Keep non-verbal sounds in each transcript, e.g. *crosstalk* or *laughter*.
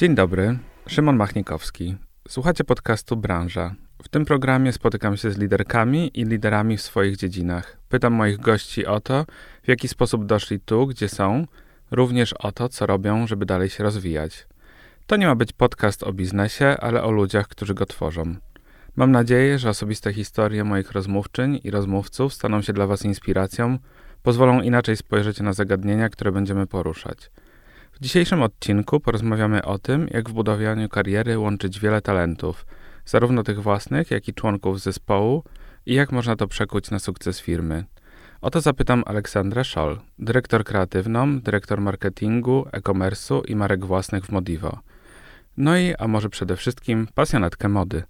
Dzień dobry, Szymon Machnikowski. Słuchacie podcastu Branża. W tym programie spotykam się z liderkami i liderami w swoich dziedzinach. Pytam moich gości o to, w jaki sposób doszli tu, gdzie są, również o to, co robią, żeby dalej się rozwijać. To nie ma być podcast o biznesie, ale o ludziach, którzy go tworzą. Mam nadzieję, że osobiste historie moich rozmówczyń i rozmówców staną się dla Was inspiracją, pozwolą inaczej spojrzeć na zagadnienia, które będziemy poruszać. W dzisiejszym odcinku porozmawiamy o tym, jak w budowaniu kariery łączyć wiele talentów, zarówno tych własnych, jak i członków zespołu, i jak można to przekuć na sukces firmy. O to zapytam Aleksandrę Scholl, dyrektor kreatywną, dyrektor marketingu, e-commerce'u i marek własnych w Modivo. No i, a może przede wszystkim, pasjonatkę mody.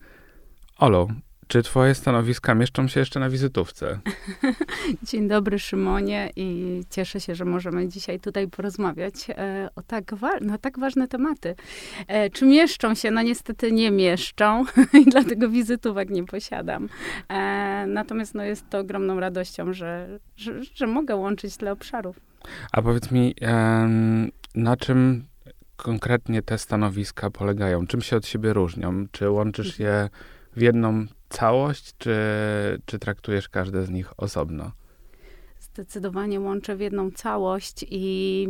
Olo, czy twoje stanowiska mieszczą się jeszcze na wizytówce? *laughs* Dzień dobry, Szymonie, i cieszę się, że możemy dzisiaj tutaj porozmawiać e, o tak, na tak ważne tematy. E, czy mieszczą się? No niestety nie mieszczą *laughs* i dlatego wizytówek nie posiadam. E, natomiast no, jest to ogromną radością, że, że, że mogę łączyć tyle obszarów. A powiedz mi, na czym konkretnie te stanowiska polegają? Czym się od siebie różnią? Czy łączysz je w jedną całość, czy, czy traktujesz każde z nich osobno? Zdecydowanie łączę w jedną całość i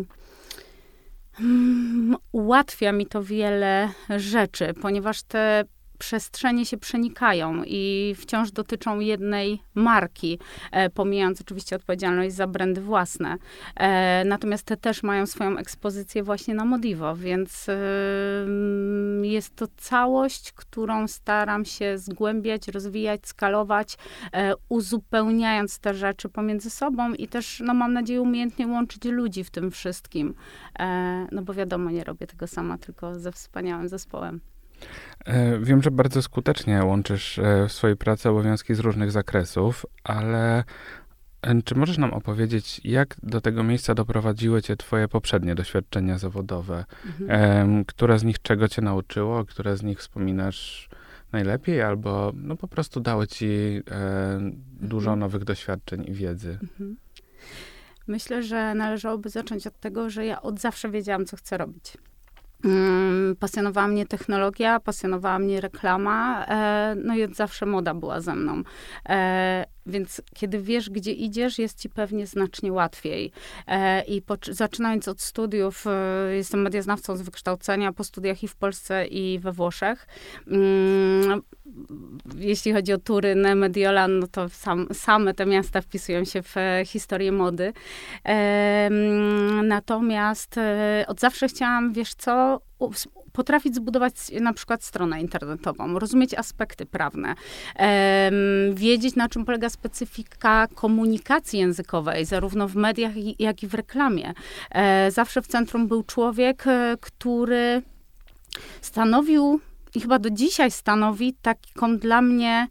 mm, ułatwia mi to wiele rzeczy, ponieważ te przestrzenie się przenikają i wciąż dotyczą jednej marki, e, pomijając oczywiście odpowiedzialność za brandy własne. E, natomiast te też mają swoją ekspozycję właśnie na Modivo, więc e, jest to całość, którą staram się zgłębiać, rozwijać, skalować, e, uzupełniając te rzeczy pomiędzy sobą i też, no mam nadzieję, umiejętnie łączyć ludzi w tym wszystkim. E, no bo wiadomo, nie robię tego sama, tylko ze wspaniałym zespołem. E, wiem, że bardzo skutecznie łączysz e, w swojej pracy obowiązki z różnych zakresów, ale e, czy możesz nam opowiedzieć, jak do tego miejsca doprowadziły cię twoje poprzednie doświadczenia zawodowe? Mhm. Które z nich czego cię nauczyło, które z nich wspominasz najlepiej, albo no po prostu dały ci e, dużo mhm. nowych doświadczeń i wiedzy? Mhm. Myślę, że należałoby zacząć od tego, że ja od zawsze wiedziałam, co chcę robić. Mm, pasjonowała mnie technologia, pasjonowała mnie reklama, e, no i zawsze moda była ze mną. E, więc kiedy wiesz, gdzie idziesz, jest ci pewnie znacznie łatwiej. E, I po, zaczynając od studiów, jestem medioznawcą z wykształcenia po studiach i w Polsce, i we Włoszech. Mm, jeśli chodzi o Turyn, Mediolan, no to sam, same te miasta wpisują się w historię mody. Mm, natomiast od zawsze chciałam, wiesz co, potrafić zbudować na przykład stronę internetową, rozumieć aspekty prawne, wiedzieć na czym polega specyfika komunikacji językowej, zarówno w mediach, jak i w reklamie. E, zawsze w centrum był człowiek, e, który stanowił i chyba do dzisiaj stanowi taką dla mnie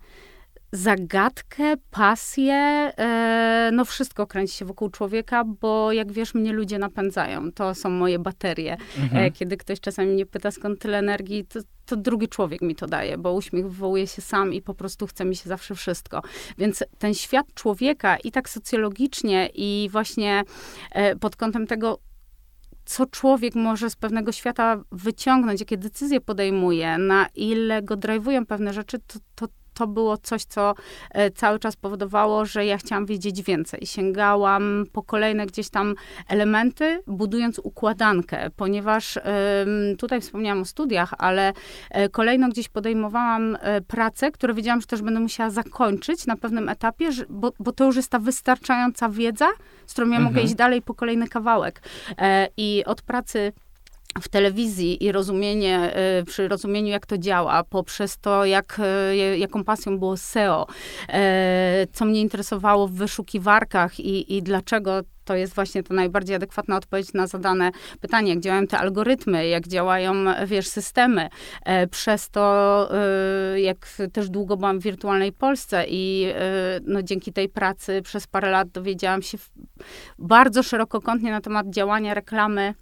zagadkę, pasję, e, no wszystko kręci się wokół człowieka, bo jak wiesz, mnie ludzie napędzają. To są moje baterie. E, mhm. Kiedy ktoś czasami mnie pyta, skąd tyle energii, to, to drugi człowiek mi to daje, bo uśmiech wywołuje się sam i po prostu chce mi się zawsze wszystko. Więc ten świat człowieka i tak socjologicznie i właśnie e, pod kątem tego, co człowiek może z pewnego świata wyciągnąć, jakie decyzje podejmuje, na ile go drive'ują pewne rzeczy, to, to to było coś, co e, cały czas powodowało, że ja chciałam wiedzieć więcej. Sięgałam po kolejne gdzieś tam elementy, budując układankę, ponieważ tutaj wspomniałam o studiach, ale e, kolejno gdzieś podejmowałam e, pracę, które wiedziałam, że też będę musiała zakończyć na pewnym etapie, bo, bo to już jest ta wystarczająca wiedza, z którą ja mhm. mogę iść dalej po kolejny kawałek. I od pracy w telewizji i rozumienie, y, przy rozumieniu, jak to działa, poprzez to, jak, y, jaką pasją było SEO, e, co mnie interesowało w wyszukiwarkach i, i dlaczego to jest właśnie ta najbardziej adekwatna odpowiedź na zadane pytanie, jak działają te algorytmy, jak działają, wiesz, systemy. Przez to, jak też długo byłam w wirtualnej Polsce i no, dzięki tej pracy przez parę lat dowiedziałam się bardzo szerokokątnie na temat działania reklamy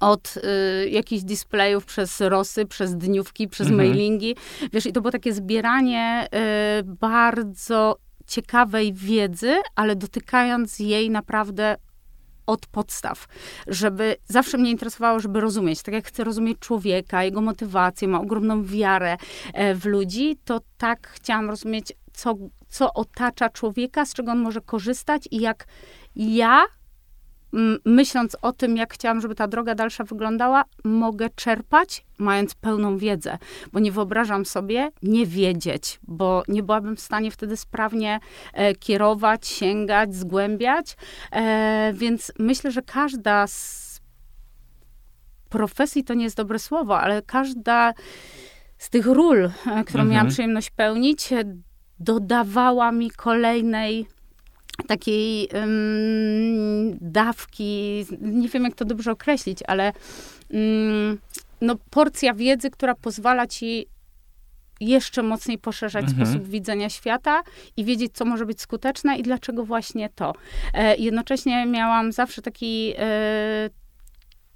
od y, jakichś displayów przez rosy, przez dniówki, przez mhm. mailingi. Wiesz, i to było takie zbieranie y, bardzo ciekawej wiedzy, ale dotykając jej naprawdę od podstaw, żeby zawsze mnie interesowało, żeby rozumieć, tak jak chcę rozumieć człowieka, jego motywację, ma ogromną wiarę e, w ludzi, to tak chciałam rozumieć, co, co otacza człowieka, z czego on może korzystać i jak ja myśląc o tym, jak chciałam, żeby ta droga dalsza wyglądała, mogę czerpać, mając pełną wiedzę, bo nie wyobrażam sobie nie wiedzieć, bo nie byłabym w stanie wtedy sprawnie e, kierować, sięgać, zgłębiać. E, więc myślę, że każda z profesji to nie jest dobre słowo, ale każda z tych ról, e, którą mhm. miałam przyjemność pełnić, dodawała mi kolejnej takiej dawki, nie wiem jak to dobrze określić, ale um, no, porcja wiedzy, która pozwala ci jeszcze mocniej poszerzać mhm. sposób widzenia świata i wiedzieć, co może być skuteczne i dlaczego właśnie to. E, jednocześnie miałam zawsze taki, e,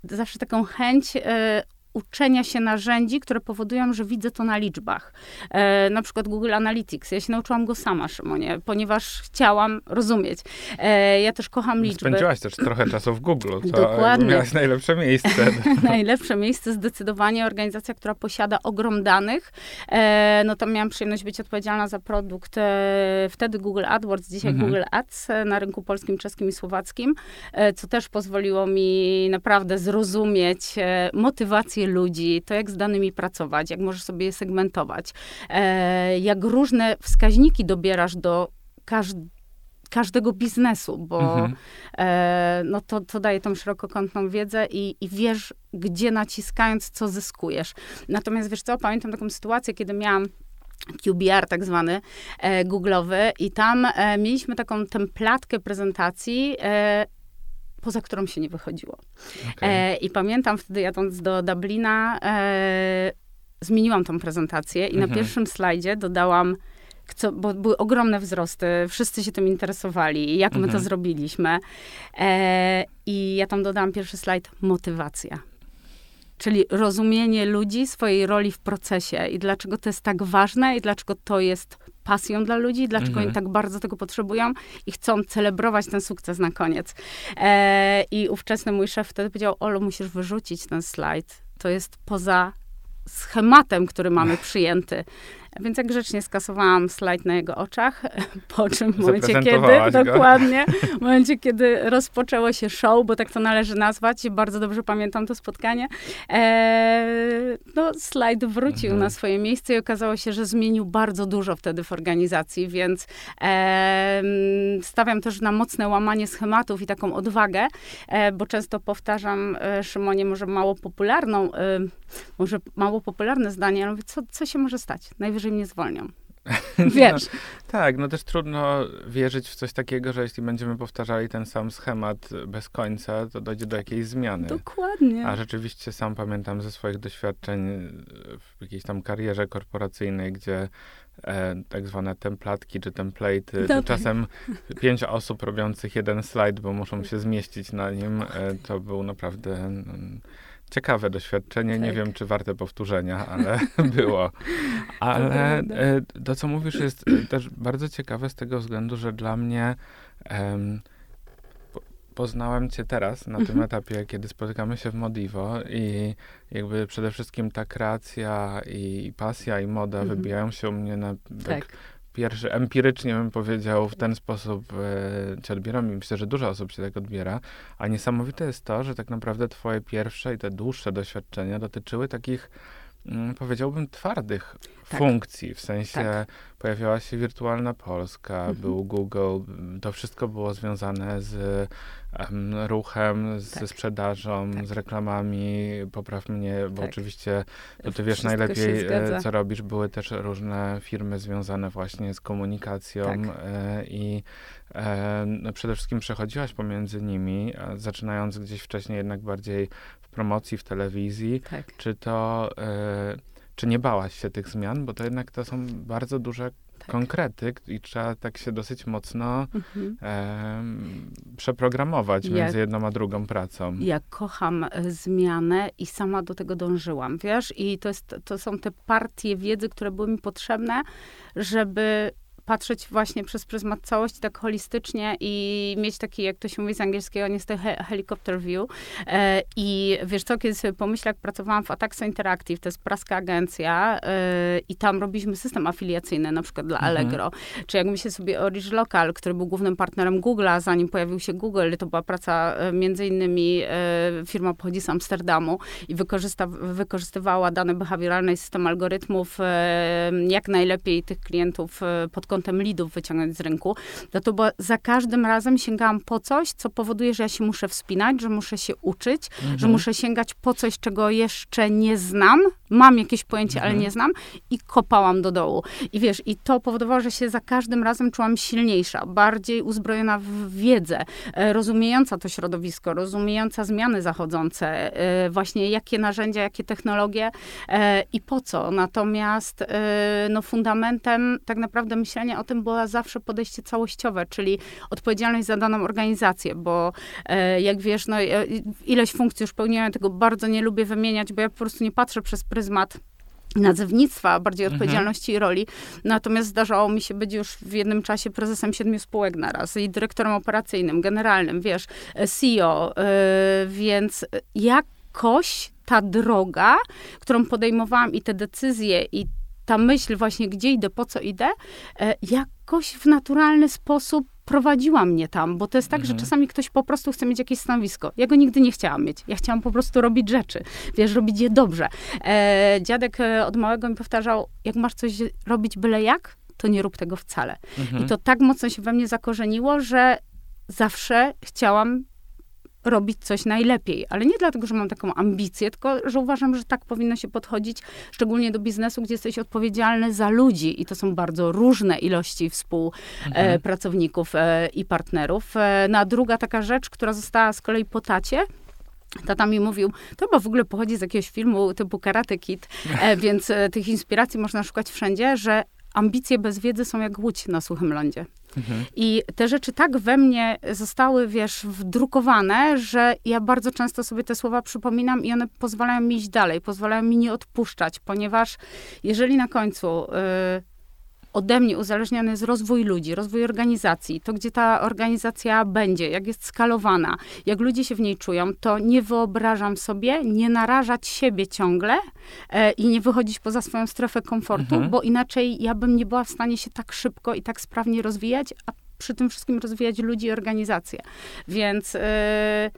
zawsze taką chęć e, uczenia się narzędzi, które powodują, że widzę to na liczbach. E, na przykład Google Analytics. Ja się nauczyłam go sama, Szymonie, ponieważ chciałam rozumieć. E, ja też kocham liczby. Spędziłaś też trochę czasu w Google. To Dokładnie. Miałaś najlepsze miejsce. *laughs* najlepsze miejsce, zdecydowanie. Organizacja, która posiada ogrom danych. E, no tam miałam przyjemność być odpowiedzialna za produkt e, wtedy Google AdWords, dzisiaj mhm. Google Ads e, na rynku polskim, czeskim i słowackim, e, co też pozwoliło mi naprawdę zrozumieć motywację ludzi, to jak z danymi pracować, jak możesz sobie je segmentować, e, jak różne wskaźniki dobierasz do każdego każdego biznesu, bo mhm. e, no to, to daje tą szerokokątną wiedzę i, i wiesz, gdzie naciskając, co zyskujesz. Natomiast wiesz co, pamiętam taką sytuację, kiedy miałam QBR tak zwany, e, googlowy i tam e, mieliśmy taką templatkę prezentacji, e, poza którą się nie wychodziło. Okay. E, I pamiętam wtedy jadąc do Dublina, e, zmieniłam tą prezentację i mhm. na pierwszym slajdzie dodałam co, bo były ogromne wzrosty, wszyscy się tym interesowali, jak mhm. my to mhm. zrobiliśmy. E, I ja tam dodałam pierwszy slajd, motywacja. Czyli rozumienie ludzi, swojej roli w procesie i dlaczego to jest tak ważne i dlaczego to jest pasją dla ludzi, dlaczego mhm. oni tak bardzo tego potrzebują i chcą celebrować ten sukces na koniec. E, I ówczesny mój szef wtedy powiedział, Olu, musisz wyrzucić ten slajd. To jest poza schematem, który mamy przyjęty. Więc jak grzecznie skasowałam slajd na jego oczach, *laughs* po czym w momencie, kiedy, go. dokładnie, w momencie, kiedy rozpoczęło się show, bo tak to należy nazwać, bardzo dobrze pamiętam to spotkanie, e, no slajd wrócił mhm. na swoje miejsce i okazało się, że zmienił bardzo dużo wtedy w organizacji, więc e, stawiam też na mocne łamanie schematów i taką odwagę, e, bo często powtarzam, e, Szymonie, może mało popularną, e, może mało popularne zdanie, ale mówię, co, co się może stać? Najwyżej że mnie zwolnią. *laughs* Wiesz. No, tak, no też trudno wierzyć w coś takiego, że jeśli będziemy powtarzali ten sam schemat bez końca, to dojdzie do jakiejś zmiany. Dokładnie. A rzeczywiście sam pamiętam ze swoich doświadczeń w jakiejś tam karierze korporacyjnej, gdzie e, tak zwane templatki czy template, no czasem pięć osób robiących jeden slajd, bo muszą się zmieścić na nim, e, to był naprawdę... No, ciekawe doświadczenie. Tak. Nie wiem, czy warte powtórzenia, ale *laughs* było. Ale e, to, co mówisz, jest e, też bardzo ciekawe z tego względu, że dla mnie um, poznałem cię teraz, na tym mhm. etapie, kiedy spotykamy się w Modivo i jakby przede wszystkim ta kreacja i pasja i moda mhm. wybijają się u mnie na tak. tak pierwszy, empirycznie bym powiedział, w ten sposób e, cię odbieram i myślę, że dużo osób się tak odbiera. A niesamowite jest to, że tak naprawdę twoje pierwsze i te dłuższe doświadczenia dotyczyły takich Mm, powiedziałbym, twardych tak. funkcji. W sensie tak. pojawiała się Wirtualna Polska, mhm. był Google, to wszystko było związane z um, ruchem, z tak. sprzedażą, tak. z reklamami. Popraw mnie, bo tak. oczywiście to ty wiesz najlepiej, e, co robisz. Były też różne firmy związane właśnie z komunikacją e, i e, no przede wszystkim przechodziłaś pomiędzy nimi, zaczynając gdzieś wcześniej jednak bardziej promocji w telewizji, czy to, czy nie bałaś się tych zmian, bo to jednak to są bardzo duże tak. konkrety i trzeba tak się dosyć mocno mhm. e, przeprogramować ja, między jedną a drugą pracą. Ja kocham e, zmianę i sama do tego dążyłam, wiesz? I to, jest, to są te partie wiedzy, które były mi potrzebne, żeby patrzeć właśnie przez pryzmat całości tak holistycznie i mieć taki, jak to się mówi z angielskiego, niestety he helicopter view. E, I wiesz co, kiedy sobie pomyślę, jak pracowałam w Ataxo Interactive, to jest praska agencja e, i tam robiliśmy system afiliacyjny, na przykład dla mhm. Allegro, czy jak myślę sobie o Rich Local, który był głównym partnerem Google'a, zanim pojawił się Google, to była praca e, między innymi, e, firma pochodzi z Amsterdamu i wykorzysta, wykorzystywała dane behawioralne i system algorytmów, jak najlepiej tych klientów pod kątem lidów wyciągnąć z rynku, to to bo za każdym razem sięgałam po coś, co powoduje, że ja się muszę wspinać, że muszę się uczyć, mhm. że muszę sięgać po coś, czego jeszcze nie znam, mam jakieś pojęcie, mhm. ale nie znam i kopałam do dołu. I wiesz, i to powodowało, że się za każdym razem czułam silniejsza, bardziej uzbrojona w wiedzę, e, rozumiejąca to środowisko, rozumiejąca zmiany zachodzące, e, właśnie jakie narzędzia, jakie technologie e, i po co. Natomiast no, fundamentem tak naprawdę o tym było zawsze podejście całościowe, czyli odpowiedzialność za daną organizację, bo jak wiesz, no, ileś funkcji już pełniłem, tego bardzo nie lubię wymieniać, bo ja po prostu nie patrzę przez pryzmat nazewnictwa, bardziej mhm. odpowiedzialności mhm. i roli. Natomiast zdarzało mi się być już w jednym czasie prezesem siedmiu spółek naraz i dyrektorem operacyjnym, generalnym, wiesz, CEO, yy, więc jakoś ta droga, którą podejmowałam i te decyzje i ta myśl właśnie, gdzie idę, po co idę, yy, jakoś w naturalny sposób prowadziła mnie tam, bo to jest tak, mhm. że czasami ktoś po prostu chce mieć jakieś stanowisko. Ja go nigdy nie chciałam mieć. Ja chciałam po prostu robić rzeczy, wiesz, robić je dobrze. E, dziadek e, od małego mi powtarzał, jak masz coś robić byle jak, to nie rób tego wcale. Mhm. I to tak mocno się we mnie zakorzeniło, że zawsze chciałam robić coś najlepiej. Ale nie dlatego, że mam taką ambicję, tylko że uważam, że tak powinno się podchodzić, szczególnie do biznesu, gdzie jesteś odpowiedzialny za ludzi i to są bardzo różne ilości współpracowników mhm. e, i partnerów. E, no, a druga taka rzecz, która została z kolei po tacie, Tata mi mówił, to chyba w ogóle pochodzi z jakiegoś filmu typu Karate Kid, e, *laughs* więc e, tych inspiracji można szukać wszędzie, że ambicje bez wiedzy są jak łódź na suchym lądzie. I te rzeczy tak we mnie zostały, wiesz, wdrukowane, że ja bardzo często sobie te słowa przypominam i one pozwalają mi iść dalej, pozwalają mi nie odpuszczać, ponieważ jeżeli na końcu y, ode mnie uzależniony jest rozwój ludzi, rozwój organizacji, to gdzie ta organizacja będzie, jak jest skalowana, jak ludzie się w niej czują, to nie wyobrażam sobie nie narażać siebie ciągle e, i nie wychodzić poza swoją strefę komfortu, mhm. bo inaczej ja bym nie była w stanie się tak szybko i tak sprawnie rozwijać, a przy tym wszystkim rozwijać ludzi i organizacje. Więc... E,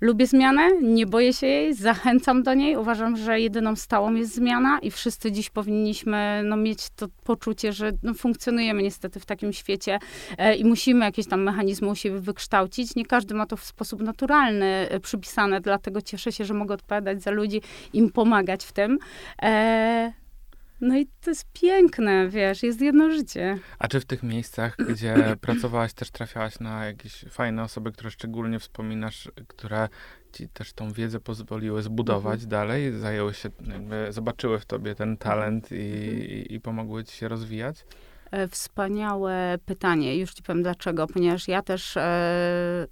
Lubię zmianę, nie boję się jej, zachęcam do niej. Uważam, że jedyną stałą jest zmiana i wszyscy dziś powinniśmy no, mieć to poczucie, że no, funkcjonujemy niestety w takim świecie e, i musimy jakieś tam mechanizmy u siebie wykształcić. Nie każdy ma to w sposób naturalny e, przypisane, dlatego cieszę się, że mogę odpowiadać za ludzi, im pomagać w tym. E, no i to jest piękne, wiesz, jest jedno życie. A czy w tych miejscach, *clears throat* gdzie pracowałaś, też trafiałaś na jakieś fajne osoby, które szczególnie wspominasz, które ci też tą wiedzę pozwoliły zbudować mhm. dalej, zajęły się, jakby zobaczyły w tobie ten talent i, mhm. i, pomogły ci się rozwijać? E, wspaniałe pytanie. Już ci powiem dlaczego. Ponieważ ja też e,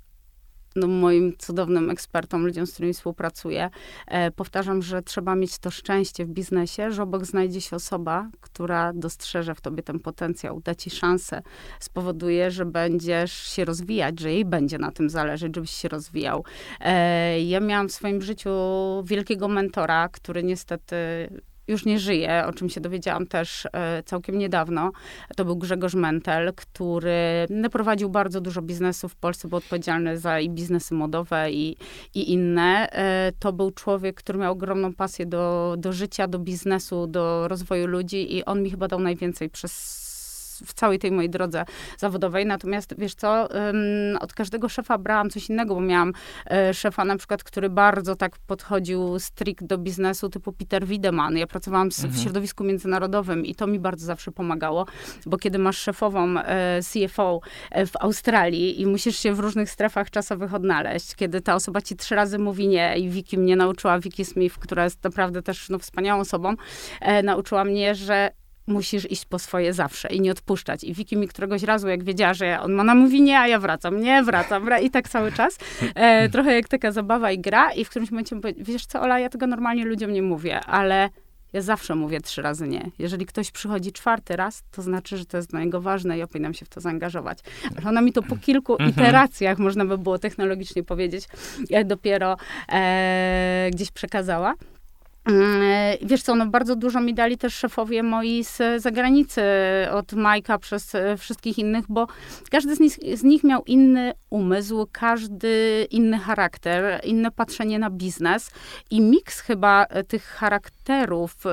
no, moim cudownym ekspertom, ludziom, z którymi współpracuję, e, powtarzam, że trzeba mieć to szczęście w biznesie, że obok znajdzie się osoba, która dostrzeże w tobie ten potencjał, da ci szansę, spowoduje, że będziesz się rozwijać, że jej będzie na tym zależeć, żebyś się rozwijał. E, ja miałam w swoim życiu wielkiego mentora, który niestety już nie żyje, o czym się dowiedziałam też e, całkiem niedawno. To był Grzegorz Mentel, który prowadził bardzo dużo biznesów w Polsce, był odpowiedzialny za i biznesy modowe i, i inne. E, to był człowiek, który miał ogromną pasję do, do życia, do biznesu, do rozwoju ludzi i on mi chyba dał najwięcej przez w całej tej mojej drodze zawodowej. Natomiast wiesz co, od każdego szefa brałam coś innego, bo miałam e, szefa na przykład, który bardzo tak podchodził strict do biznesu, typu Peter Wiedemann. Ja pracowałam mhm. w środowisku międzynarodowym i to mi bardzo zawsze pomagało, bo kiedy masz szefową e, CFO e, w Australii i musisz się w różnych strefach czasowych odnaleźć, kiedy ta osoba ci trzy razy mówi nie i Vicky mnie nauczyła, Vicky Smith, która jest naprawdę też no, wspaniałą osobą, nauczyła mnie, że musisz iść po swoje zawsze i nie odpuszczać. I Wiki mi któregoś razu, jak wiedziała, że on ma na mówi nie, a ja wracam, nie, wracam, i tak cały czas. E, *laughs* trochę jak taka zabawa i gra i w którymś momencie mówię, wiesz co, Ola, ja tego normalnie ludziom nie mówię, ale Ja zawsze mówię trzy razy nie. Jeżeli ktoś przychodzi czwarty raz, to znaczy, że to jest dla niego ważne i ja powinnam się w to zaangażować. Ale ona mi to po kilku mhm. iteracjach, można by było technologicznie powiedzieć, dopiero e, gdzieś przekazała. Mm, wiesz co, no bardzo dużo mi dali też szefowie moi z zagranicy, od Majka przez e, wszystkich innych, bo każdy z nich, z nich miał inny umysł, każdy inny charakter, inne patrzenie na biznes i miks chyba e, tych charakterów, e,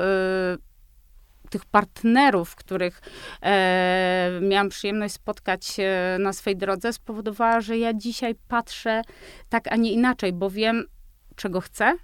tych partnerów, których e, miałam przyjemność spotkać na swojej drodze, spowodowała, że ja dzisiaj patrzę tak, a nie inaczej, bo wiem, czego chcę,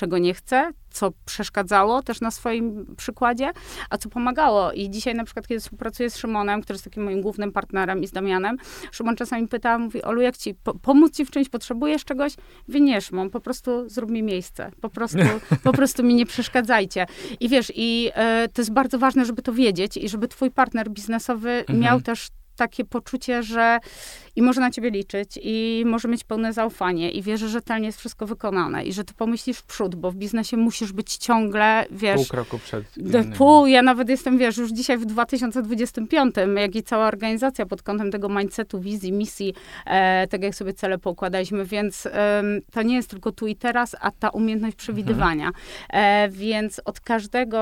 czego nie chcę, co przeszkadzało też na swoim przykładzie, a co pomagało. I dzisiaj na przykład, kiedy współpracuję z Szymonem, który jest takim moim głównym partnerem i z Damianem, Szymon czasami pyta, mówi, Olu, jak ci po pomóc ci w czymś, potrzebujesz czegoś? Wie, nie, Szymon, po prostu zrób mi miejsce. Po prostu, *laughs* po prostu mi nie przeszkadzajcie. I wiesz, i e, to jest bardzo ważne, żeby to wiedzieć i żeby twój partner biznesowy mhm. miał też takie poczucie, że i może na ciebie liczyć, i może mieć pełne zaufanie, i wie, że rzetelnie jest wszystko wykonane, i że ty pomyślisz w przód, bo w biznesie musisz być ciągle, wiesz... Pół kroku przed Pół, ja nawet jestem, wiesz, już dzisiaj w 2025, jak i cała organizacja pod kątem tego mindsetu, wizji, misji, e, tego jak sobie cele poukładaliśmy, więc e, to nie jest tylko tu i teraz, a ta umiejętność przewidywania. Mhm. E, więc od każdego,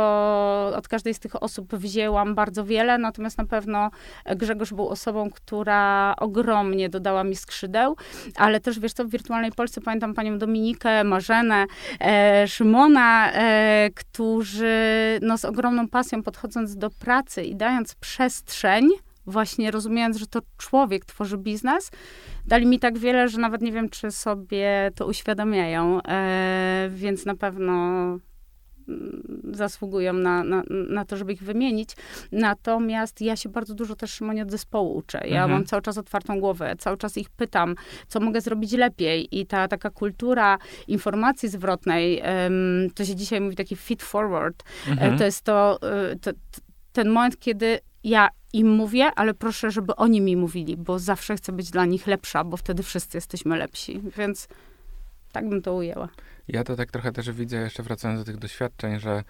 od każdej z tych osób wzięłam bardzo wiele, natomiast na pewno Grzegorz był osobą, która ogromnie dodała mi skrzydeł, ale też, wiesz co, w Wirtualnej Polsce pamiętam panią Dominikę, Marzenę, e, Szymona, e, którzy no, z ogromną pasją podchodząc do pracy i dając przestrzeń, właśnie rozumiejąc, że to człowiek tworzy biznes, dali mi tak wiele, że nawet nie wiem, czy sobie to uświadamiają, e, więc na pewno zasługują na, na, na to, żeby ich wymienić. Natomiast ja się bardzo dużo też, Szymonie, od zespołu uczę. Ja mhm. mam cały czas otwartą głowę, cały czas ich pytam, co mogę zrobić lepiej. I ta taka kultura informacji zwrotnej, um, to się dzisiaj mówi taki feed forward, e, mhm. to jest to, e, to, ten moment, kiedy ja im mówię, ale proszę, żeby oni mi mówili, bo zawsze chcę być dla nich lepsza, bo wtedy wszyscy jesteśmy lepsi. Więc tak bym to ujęła. Ja to tak trochę też widzę, jeszcze wracając do tych doświadczeń, że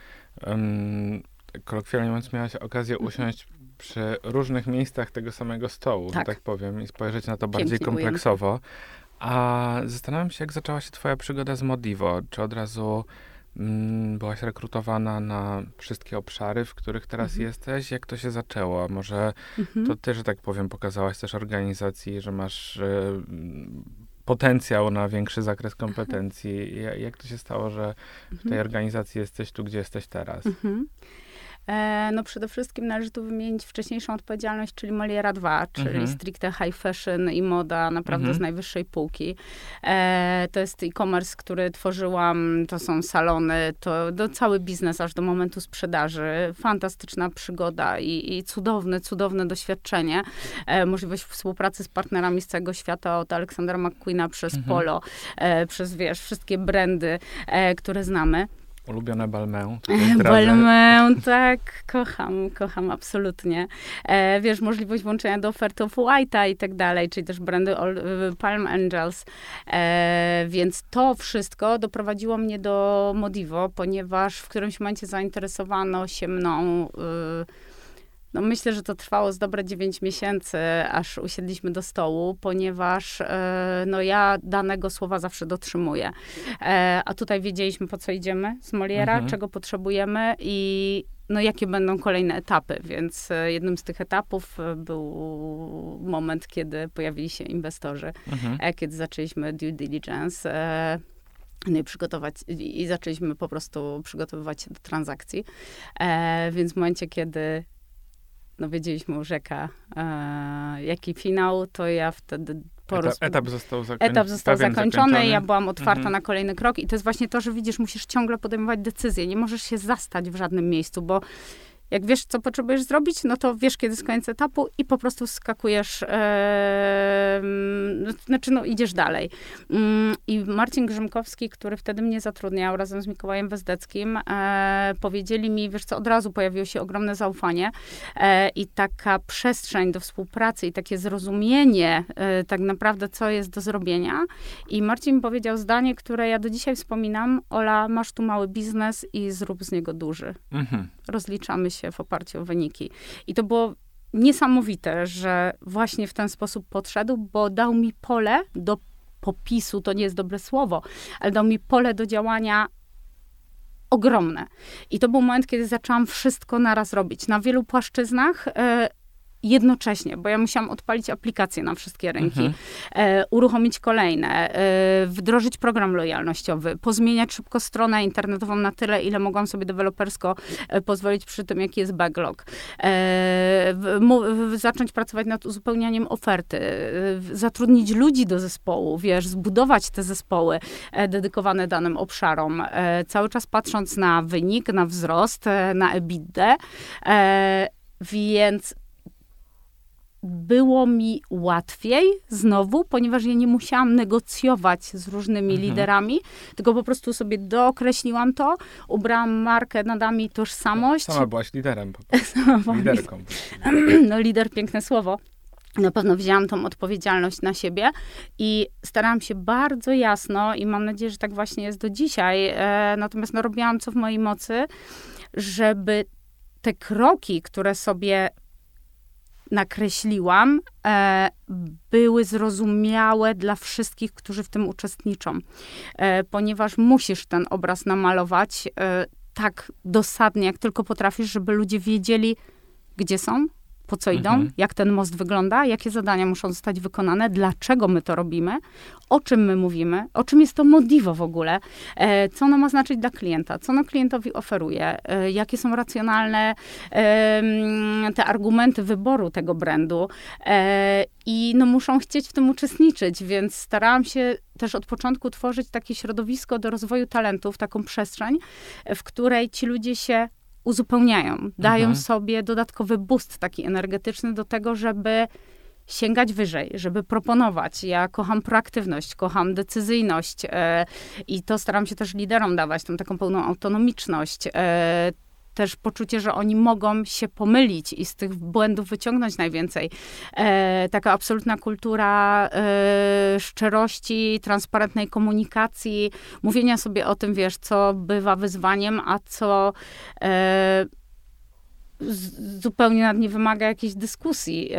um, kolokwialnie mówiąc, miałaś okazję mhm. usiąść przy różnych miejscach tego samego stołu, tak, tak powiem, i spojrzeć na to bardziej kompleksowo. A zastanawiam się, jak zaczęła się twoja przygoda z Modivo. Czy od razu mm, byłaś rekrutowana na wszystkie obszary, w których teraz mhm. jesteś? Jak to się zaczęło? Może mhm. to ty, że tak powiem, pokazałaś też organizacji, że masz y, potencjał na większy zakres kompetencji. Jak to się stało, że w tej mhm. organizacji jesteś tu, gdzie jesteś teraz? Mhm. E, no przede wszystkim należy tu wymienić wcześniejszą odpowiedzialność, czyli Moliera 2, czyli mhm. stricte high fashion i moda naprawdę mhm. z najwyższej półki. E, to jest e-commerce, który tworzyłam, to są salony, to do cały biznes aż do momentu sprzedaży. Fantastyczna przygoda i, i cudowne, cudowne doświadczenie. E, możliwość współpracy z partnerami z całego świata, od Aleksandra McQueena przez mhm. Polo, e, przez, wiesz, wszystkie brandy, e, które znamy. Ulubione Balmę. *laughs* Balmę, tak, kocham, kocham absolutnie. E, wiesz, możliwość włączenia do oferty of White'a i tak dalej, czyli też brandy Palm Angels. E, więc to wszystko doprowadziło mnie do Modivo, ponieważ w którymś momencie zainteresowano się mną y, no myślę, że to trwało z dobre 9 miesięcy, aż usiedliśmy do stołu, ponieważ e, no ja danego słowa zawsze dotrzymuję. E, a tutaj wiedzieliśmy, po co idziemy z Moliera, mhm. czego potrzebujemy i no jakie będą kolejne etapy, więc e, jednym z tych etapów był moment, kiedy pojawili się inwestorzy, mhm. kiedy zaczęliśmy due diligence. No i przygotować, i zaczęliśmy po prostu przygotowywać się do transakcji. E, więc w momencie, kiedy no wiedzieliśmy u Rzeka, e, jaki finał, to ja wtedy Etap, etap, został, zakoń... etap został zakończony, zakończony, ja byłam otwarta mhm. na kolejny krok i to jest właśnie to, że widzisz, musisz ciągle podejmować decyzje, nie możesz się zastać w żadnym miejscu, bo Jak wiesz, co potrzebujesz zrobić, no to wiesz, kiedy jest koniec etapu i po prostu skakujesz, e, znaczy, no, idziesz dalej. Mm, I Marcin Grzymkowski, który wtedy mnie zatrudniał razem z Mikołajem Wezdeckim, e, powiedzieli mi, wiesz co, od razu pojawiło się ogromne zaufanie e, i taka przestrzeń do współpracy i takie zrozumienie e, tak naprawdę, co jest do zrobienia. I Marcin powiedział zdanie, które ja do dzisiaj wspominam, Ola, masz tu mały biznes i zrób z niego duży. Mhm. Rozliczamy się w oparciu o wyniki. I to było niesamowite, że właśnie w ten sposób podszedł, bo dał mi pole do popisu, to nie jest dobre słowo, ale dał mi pole do działania ogromne. I to był moment, kiedy zaczęłam wszystko naraz robić. Na wielu płaszczyznach e, jednocześnie, bo ja musiałam odpalić aplikacje na wszystkie rynki, mhm. e, uruchomić kolejne, e, wdrożyć program lojalnościowy, pozmieniać szybko stronę internetową na tyle, ile mogłam sobie dewelopersko e, pozwolić przy tym, jaki jest backlog. E, w, w, zacząć pracować nad uzupełnianiem oferty, e, zatrudnić ludzi do zespołu, wiesz, zbudować te zespoły e, dedykowane danym obszarom, cały czas patrząc na wynik, na wzrost, na EBITDA, więc było mi łatwiej znowu, ponieważ ja nie musiałam negocjować z różnymi mhm. liderami, tylko po prostu sobie dookreśliłam to, ubrałam markę, nadała mi tożsamość. Sama byłaś liderem. *laughs* Liderką. *clears throat* No lider, piękne słowo. Na pewno wzięłam tą odpowiedzialność na siebie i starałam się bardzo jasno i mam nadzieję, że tak właśnie jest do dzisiaj, e, natomiast no, robiłam co w mojej mocy, żeby te kroki, które sobie nakreśliłam, e, były zrozumiałe dla wszystkich, którzy w tym uczestniczą, e, ponieważ musisz ten obraz namalować e, tak dosadnie, jak tylko potrafisz, żeby ludzie wiedzieli, gdzie są, po co idą, mhm. jak ten most wygląda, jakie zadania muszą zostać wykonane, dlaczego my to robimy, o czym my mówimy, o czym jest to Modivo w ogóle, e, co ono ma znaczyć dla klienta, co ono klientowi oferuje, e, jakie są racjonalne e, te argumenty wyboru tego brandu e, i no, muszą chcieć w tym uczestniczyć, więc starałam się też od początku tworzyć takie środowisko do rozwoju talentów, taką przestrzeń, w której ci ludzie się uzupełniają, dają mhm. sobie dodatkowy boost taki energetyczny do tego, żeby sięgać wyżej, żeby proponować. Ja kocham proaktywność, kocham decyzyjność e, i to staram się też liderom dawać, tą taką pełną autonomiczność. E, też poczucie, że oni mogą się pomylić i z tych błędów wyciągnąć najwięcej. E, taka absolutna kultura e, szczerości, transparentnej komunikacji, mówienia sobie o tym, wiesz, co bywa wyzwaniem, a co e, zupełnie nad nie wymaga jakiejś dyskusji.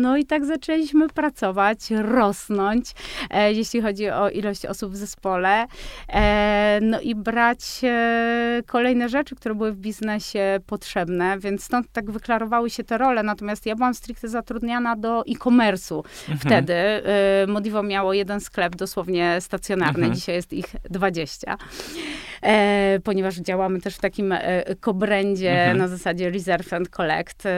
No i tak zaczęliśmy pracować, rosnąć, e, jeśli chodzi o ilość osób w zespole. E, no i brać e, kolejne rzeczy, które były w biznesie potrzebne, więc stąd tak wyklarowały się te role. Natomiast ja byłam stricte zatrudniana do e-commerce'u. Mhm. Wtedy Modivo miało jeden sklep dosłownie stacjonarny, mhm. dzisiaj jest ich 20. Ponieważ działamy też w takim kobrędzie mhm. na zasadzie reserve and collect. Y,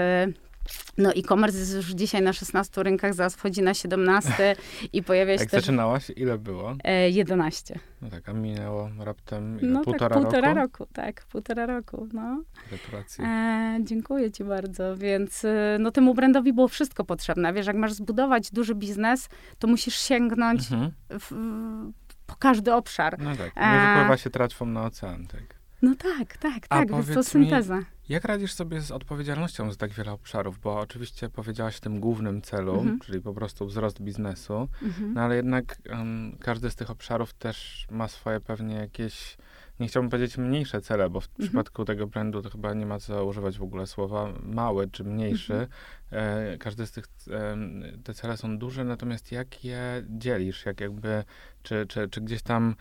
no e-commerce jest już dzisiaj na 16 rynkach, zaraz wchodzi na 17 *laughs* i pojawia się Jak też... zaczynałaś, ile było? 11. E, no tak, a minęło raptem ile, no półtora tak, półtora roku? roku? Tak, półtora roku, no. Gratulacje. E, dziękuję ci bardzo, więc y, no temu brandowi było wszystko potrzebne. Wiesz, jak masz zbudować duży biznes, to musisz sięgnąć mhm. w, w, po każdy obszar. No tak, nie wypływa się tratwą na ocean, tak. No tak, tak, tak, jest to synteza. Mi, jak radzisz sobie z odpowiedzialnością za tak wiele obszarów? Bo oczywiście powiedziałaś o tym głównym celu, mhm. czyli po prostu wzrost biznesu, mhm. no ale jednak um, każdy z tych obszarów też ma swoje pewnie jakieś, nie chciałbym powiedzieć mniejsze cele, bo w mhm. przypadku tego brandu to chyba nie ma co używać w ogóle słowa mały czy mniejszy. Mhm. E, każdy z tych, e, te cele są duże, natomiast jak je dzielisz? Jak jakby, czy, czy, czy gdzieś tam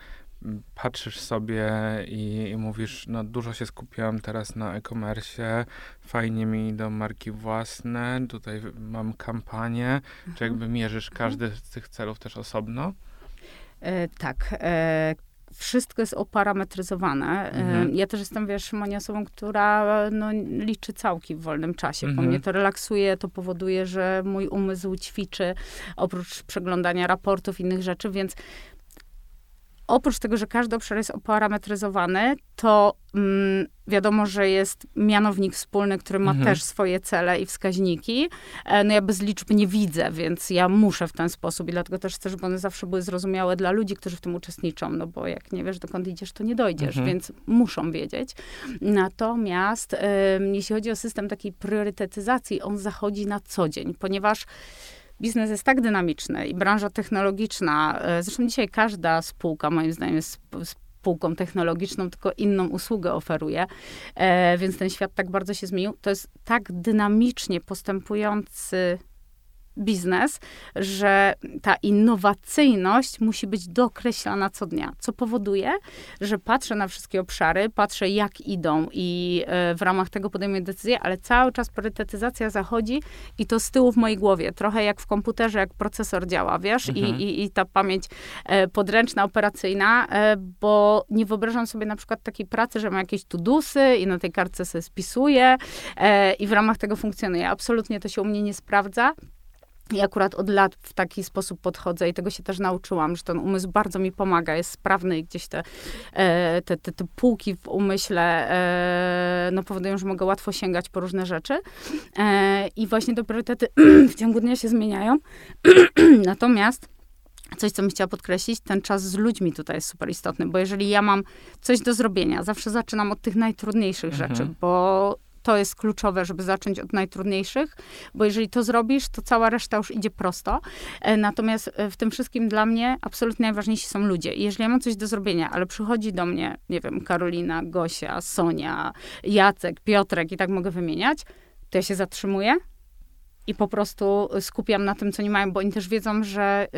patrzysz sobie i, i, mówisz, no dużo się skupiłam teraz na e-commerce, fajnie mi idą marki własne, tutaj mam kampanię, mhm. czy jakby mierzysz mhm. każdy z tych celów też osobno? E, tak. E, wszystko jest oparametryzowane. E, mhm. Ja też jestem, wiesz, Monia osobą, która no, liczy całki w wolnym czasie. Mhm. Po mnie to relaksuje, to powoduje, że mój umysł ćwiczy, oprócz przeglądania raportów, innych rzeczy, więc oprócz tego, że każdy obszar jest oparametryzowany, to mm, wiadomo, że jest mianownik wspólny, który ma mhm. też swoje cele i wskaźniki. E, no ja bez liczb nie widzę, więc ja muszę w ten sposób i dlatego też chcę, żeby one zawsze były zrozumiałe dla ludzi, którzy w tym uczestniczą, no bo jak nie wiesz, dokąd idziesz, to nie dojdziesz, mhm. więc muszą wiedzieć. Natomiast jeśli chodzi o system takiej priorytetyzacji, on zachodzi na co dzień, ponieważ biznes jest tak dynamiczny i branża technologiczna, e, zresztą dzisiaj każda spółka moim zdaniem jest spółką technologiczną, tylko inną usługę oferuje, e, więc ten świat tak bardzo się zmienił. To jest tak dynamicznie postępujący biznes, że ta innowacyjność musi być dokreślana co dnia, co powoduje, że patrzę na wszystkie obszary, patrzę jak idą i e, w ramach tego podejmuję decyzje, ale cały czas priorytetyzacja zachodzi i to z tyłu w mojej głowie, trochę jak w komputerze, jak procesor działa, wiesz, mhm. I, i, i, ta pamięć e, podręczna, operacyjna, e, bo nie wyobrażam sobie na przykład takiej pracy, że mam jakieś tudusy i na tej kartce sobie spisuję i w ramach tego funkcjonuje. Absolutnie to się u mnie nie sprawdza. I akurat od lat w taki sposób podchodzę i tego się też nauczyłam, że ten umysł bardzo mi pomaga, jest sprawny i gdzieś te, e, te, te, te półki w umyśle e, no, powodują, że mogę łatwo sięgać po różne rzeczy. E, I właśnie te priorytety *clears throat* w ciągu dnia się zmieniają. *clears throat* Natomiast coś, co bym chciała podkreślić, ten czas z ludźmi tutaj jest super istotny, bo jeżeli ja mam coś do zrobienia, zawsze zaczynam od tych najtrudniejszych mhm. rzeczy, bo to jest kluczowe, żeby zacząć od najtrudniejszych, bo jeżeli to zrobisz, to cała reszta już idzie prosto. E, natomiast e, w tym wszystkim dla mnie absolutnie najważniejsi są ludzie. I jeżeli ja mam coś do zrobienia, ale przychodzi do mnie, nie wiem, Karolina, Gosia, Sonia, Jacek, Piotrek i tak mogę wymieniać, to ja się zatrzymuję, i po prostu skupiam na tym, co nie mają, bo oni też wiedzą, że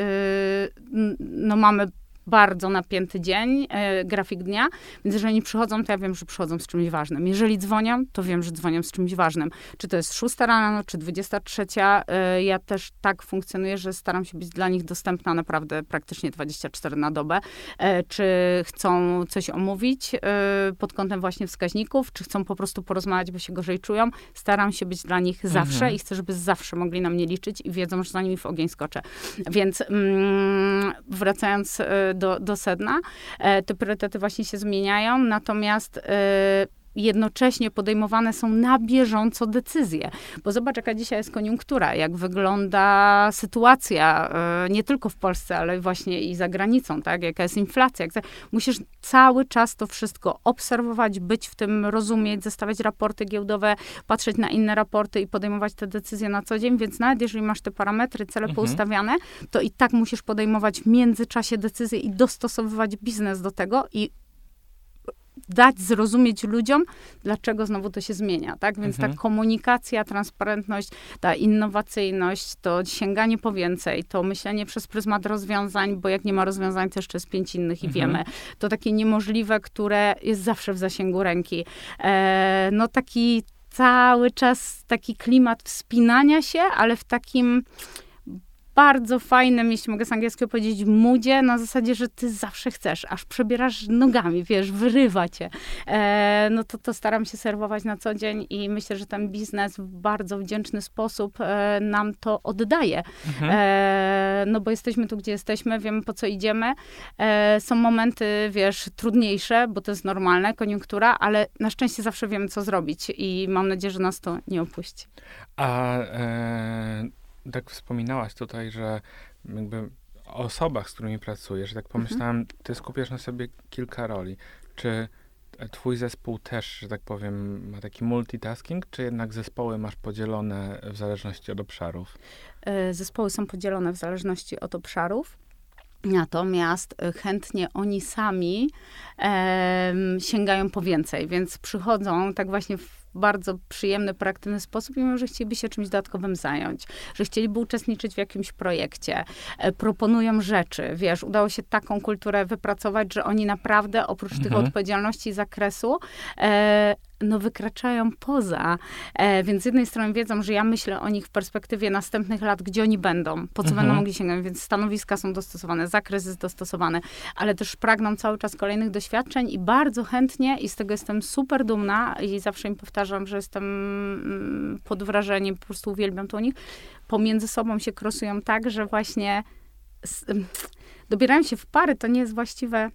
yy, no mamy bardzo napięty dzień, e, grafik dnia, więc jeżeli przychodzą, to ja wiem, że przychodzą z czymś ważnym. Jeżeli dzwonią, to wiem, że dzwonią z czymś ważnym. Czy to jest 6 rano, czy 23, e, ja też tak funkcjonuję, że staram się być dla nich dostępna naprawdę praktycznie 24 na dobę. E, czy chcą coś omówić e, pod kątem właśnie wskaźników, czy chcą po prostu porozmawiać, bo się gorzej czują, staram się być dla nich zawsze mhm. i chcę, żeby zawsze mogli na mnie liczyć i wiedzą, że za nimi w ogień skoczę. Więc mm, wracając e, do, do sedna. E, te priorytety właśnie się zmieniają, natomiast e, jednocześnie podejmowane są na bieżąco decyzje. Bo zobacz, jaka dzisiaj jest koniunktura, jak wygląda sytuacja, e, nie tylko w Polsce, ale właśnie i za granicą, tak? Jaka jest inflacja. Musisz cały czas to wszystko obserwować, być w tym, rozumieć, zestawiać raporty giełdowe, patrzeć na inne raporty i podejmować te decyzje na co dzień, więc nawet jeżeli masz te parametry, cele mhm. poustawiane, to i tak musisz podejmować w międzyczasie decyzje i dostosowywać biznes do tego i dać zrozumieć ludziom, dlaczego znowu to się zmienia, tak? Więc mhm. ta komunikacja, transparentność, ta innowacyjność, to sięganie po więcej, to myślenie przez pryzmat rozwiązań, bo jak nie ma rozwiązań, to jeszcze jest pięć innych i mhm. wiemy. To takie niemożliwe, które jest zawsze w zasięgu ręki. E, no taki cały czas taki klimat wspinania się, ale w takim bardzo fajnym, jeśli mogę z angielskiego powiedzieć, moodzie, na zasadzie, że ty zawsze chcesz, aż przebierasz nogami, wiesz, wyrywa cię. E, no to, to staram się serwować na co dzień i myślę, że ten biznes w bardzo wdzięczny sposób e, nam to oddaje. Mhm. E, no bo jesteśmy tu, gdzie jesteśmy, wiemy po co idziemy. E, są momenty, wiesz, trudniejsze, bo to jest normalne, koniunktura, ale na szczęście zawsze wiemy, co zrobić i mam nadzieję, że nas to nie opuści. A e, tak wspominałaś tutaj, że jakby o osobach, z którymi pracujesz, tak mhm. pomyślałam, ty skupiasz na sobie kilka roli. Czy twój zespół też, że tak powiem, ma taki multitasking, czy jednak zespoły masz podzielone w zależności od obszarów? E, zespoły są podzielone w zależności od obszarów. Natomiast e, chętnie oni sami e, sięgają po więcej, więc przychodzą tak właśnie w bardzo przyjemny, praktyczny sposób i mówią, że chcieliby się czymś dodatkowym zająć, że chcieliby uczestniczyć w jakimś projekcie, e, proponują rzeczy, wiesz, udało się taką kulturę wypracować, że oni naprawdę oprócz mhm. tych odpowiedzialności zakresu e, no, wykraczają poza. E, więc z jednej strony wiedzą, że ja myślę o nich w perspektywie następnych lat, gdzie oni będą, po co mhm. będą mogli sięgnąć, więc stanowiska są dostosowane, zakres jest dostosowany, ale też pragną cały czas kolejnych doświadczeń i bardzo chętnie, i z tego jestem super dumna i zawsze im powtarzam, że jestem mm, pod wrażeniem, po prostu uwielbiam to u nich, pomiędzy sobą się krosują tak, że właśnie dobierają się w pary, to nie jest właściwe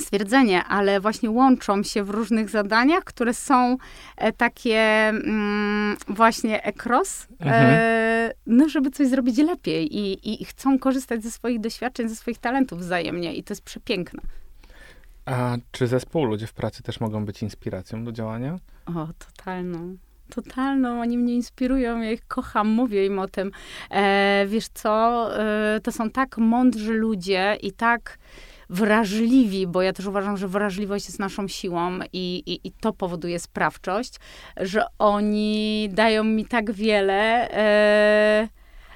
stwierdzenie, ale właśnie łączą się w różnych zadaniach, które są e, takie mm, właśnie ekros, mhm. e, no żeby coś zrobić lepiej i, i, i chcą korzystać ze swoich doświadczeń, ze swoich talentów wzajemnie i to jest przepiękne. A czy zespół, ludzie w pracy też mogą być inspiracją do działania? O, totalną totalną, oni mnie inspirują, ja ich kocham, mówię im o tym. E, wiesz co, e, to są tak mądrzy ludzie i tak wrażliwi, bo ja też uważam, że wrażliwość jest naszą siłą i, i, i to powoduje sprawczość, że oni dają mi tak wiele. E,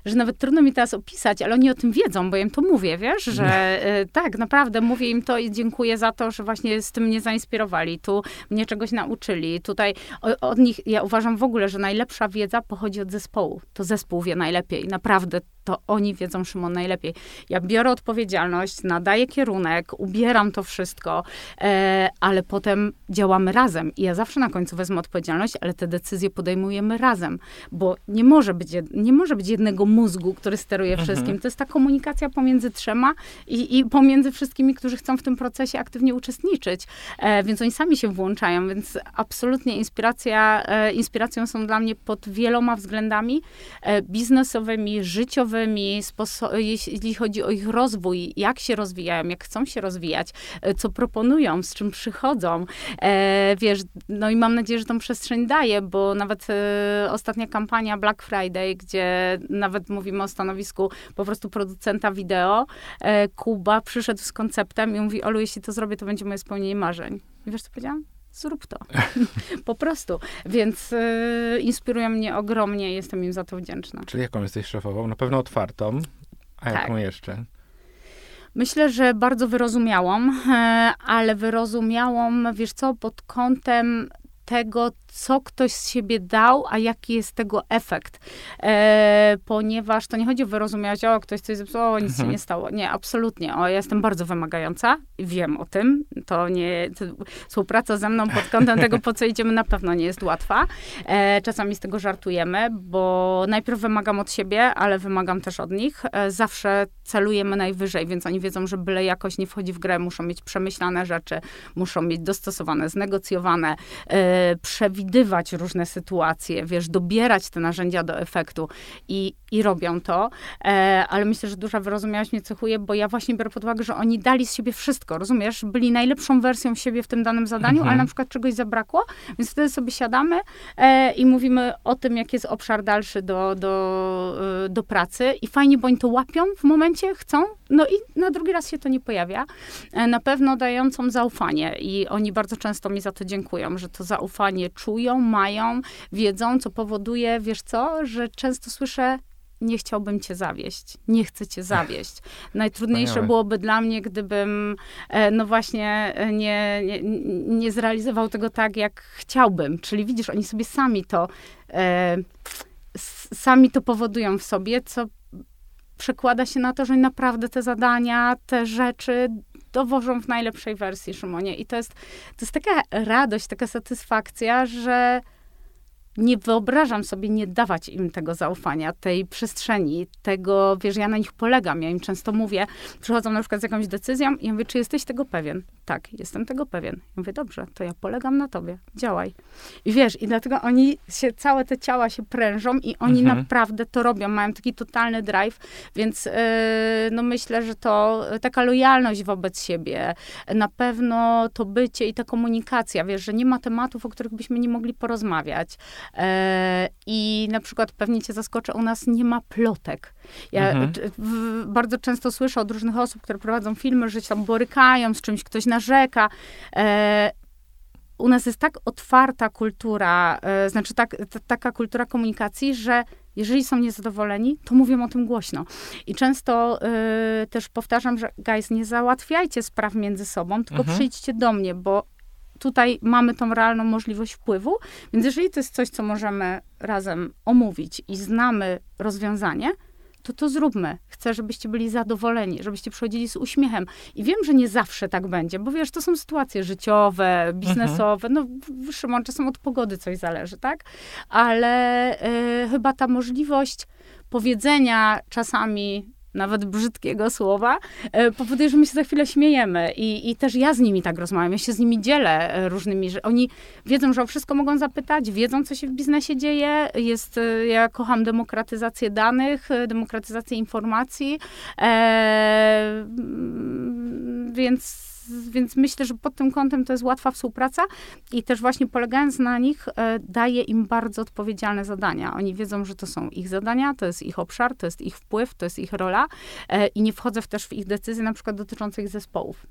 że nawet trudno mi teraz opisać, ale oni o tym wiedzą, bo ja im to mówię, wiesz, że y, tak, naprawdę mówię im to i dziękuję za to, że właśnie z tym mnie zainspirowali, tu mnie czegoś nauczyli. Tutaj o, od nich, ja uważam w ogóle, że najlepsza wiedza pochodzi od zespołu. To zespół wie najlepiej, naprawdę to oni wiedzą Szymon najlepiej. Ja biorę odpowiedzialność, nadaję kierunek, ubieram to wszystko, e, ale potem działamy razem. I ja zawsze na końcu wezmę odpowiedzialność, ale te decyzje podejmujemy razem, bo nie może być, nie może być jednego mózgu, który steruje mhm. wszystkim. To jest ta komunikacja pomiędzy trzema i, i pomiędzy wszystkimi, którzy chcą w tym procesie aktywnie uczestniczyć. E, więc oni sami się włączają, więc absolutnie inspiracja, e, inspiracją są dla mnie pod wieloma względami e, biznesowymi, życiowymi, jeśli chodzi o ich rozwój, jak się rozwijają, jak chcą się rozwijać, e, co proponują, z czym przychodzą. E, wiesz, no i mam nadzieję, że tą przestrzeń daje, bo nawet e, ostatnia kampania Black Friday, gdzie nawet mówimy o stanowisku po prostu producenta wideo, e, Kuba przyszedł z konceptem i mówi, Olu, jeśli to zrobię, to będzie moje spełnienie marzeń. I wiesz, co powiedziałam? zrób to. *laughs* po prostu. Więc y, inspirują mnie ogromnie, jestem im za to wdzięczna. Czyli jaką jesteś szefową? Na pewno otwartą. A tak. jaką jeszcze? Myślę, że bardzo wyrozumiałą, e, ale wyrozumiałą, wiesz co, pod kątem tego, co ktoś z siebie dał, a jaki jest tego efekt. E, ponieważ to nie chodzi o wyrozumiałe, o ktoś coś zepsuł, o nic mhm. się nie stało. Nie, absolutnie. O, ja jestem bardzo wymagająca, wiem o tym. To nie, to współpraca ze mną pod kątem tego, po co idziemy, na pewno nie jest łatwa. E, czasami z tego żartujemy, bo najpierw wymagam od siebie, ale wymagam też od nich. E, zawsze celujemy najwyżej, więc oni wiedzą, że byle jakoś nie wchodzi w grę, muszą mieć przemyślane rzeczy, muszą mieć dostosowane, znegocjowane, e, przewidziane przewidywać różne sytuacje, wiesz, dobierać te narzędzia do efektu i, i robią to, e, ale myślę, że duża wyrozumiałość mnie cechuje, bo ja właśnie biorę pod uwagę, że oni dali z siebie wszystko, rozumiesz? Byli najlepszą wersją siebie w tym danym zadaniu, mhm. ale na przykład czegoś zabrakło, więc wtedy sobie siadamy e, i mówimy o tym, jaki jest obszar dalszy do, do, e, do pracy i fajnie, bo oni to łapią w momencie, chcą, no i na drugi raz się to nie pojawia. E, na pewno dającą zaufanie i oni bardzo często mi za to dziękują, że to zaufanie czują, czują, mają, wiedzą, co powoduje, wiesz co, że często słyszę, nie chciałbym cię zawieść, nie chcę cię *laughs* zawieść. Najtrudniejsze Wspaniałe. byłoby dla mnie, gdybym, e, no właśnie, e, nie, nie, nie, zrealizował tego tak, jak chciałbym. Czyli widzisz, oni sobie sami to, e, sami to powodują w sobie, co przekłada się na to, że naprawdę te zadania, te rzeczy dowożą w najlepszej wersji Szymonie. I to jest, to jest taka radość, taka satysfakcja, że nie wyobrażam sobie nie dawać im tego zaufania, tej przestrzeni, tego, wiesz, ja na nich polegam, ja im często mówię, przychodzą na przykład z jakąś decyzją i ja mówię, czy jesteś tego pewien? Tak, jestem tego pewien. Ja mówię, dobrze, to ja polegam na tobie, działaj. I wiesz, i dlatego oni się, całe te ciała się prężą i oni mhm. naprawdę to robią, mają taki totalny drive, więc yy, no myślę, że to taka lojalność wobec siebie, na pewno to bycie i ta komunikacja, wiesz, że nie ma tematów, o których byśmy nie mogli porozmawiać, E, I na przykład pewnie cię zaskoczę, u nas nie ma plotek. Ja mhm. bardzo często słyszę od różnych osób, które prowadzą filmy, że się tam borykają z czymś, ktoś narzeka. E, u nas jest tak otwarta kultura, e, znaczy tak, taka kultura komunikacji, że jeżeli są niezadowoleni, to mówią o tym głośno. I często y, też powtarzam, że guys, nie załatwiajcie spraw między sobą, tylko mhm. przyjdźcie do mnie, bo tutaj mamy tą realną możliwość wpływu, więc jeżeli to jest coś, co możemy razem omówić i znamy rozwiązanie, to to zróbmy. Chcę, żebyście byli zadowoleni, żebyście przychodzili z uśmiechem. I wiem, że nie zawsze tak będzie, bo wiesz, to są sytuacje życiowe, biznesowe. Mhm. No, Szymon, czasem od pogody coś zależy, tak? Ale y, chyba ta możliwość powiedzenia czasami nawet brzydkiego słowa, e, powoduje, że my się za chwilę śmiejemy. I, I też ja z nimi tak rozmawiam, ja się z nimi dzielę e, różnymi, że oni wiedzą, że o wszystko mogą zapytać, wiedzą, co się w biznesie dzieje. Jest, e, ja kocham demokratyzację danych, demokratyzację informacji, e, więc więc myślę, że pod tym kątem to jest łatwa współpraca i też właśnie polegając na nich, e, daje im bardzo odpowiedzialne zadania. Oni wiedzą, że to są ich zadania, to jest ich obszar, to jest ich wpływ, to jest ich rola e, i nie wchodzę też w ich decyzje, na przykład dotyczące ich zespołów.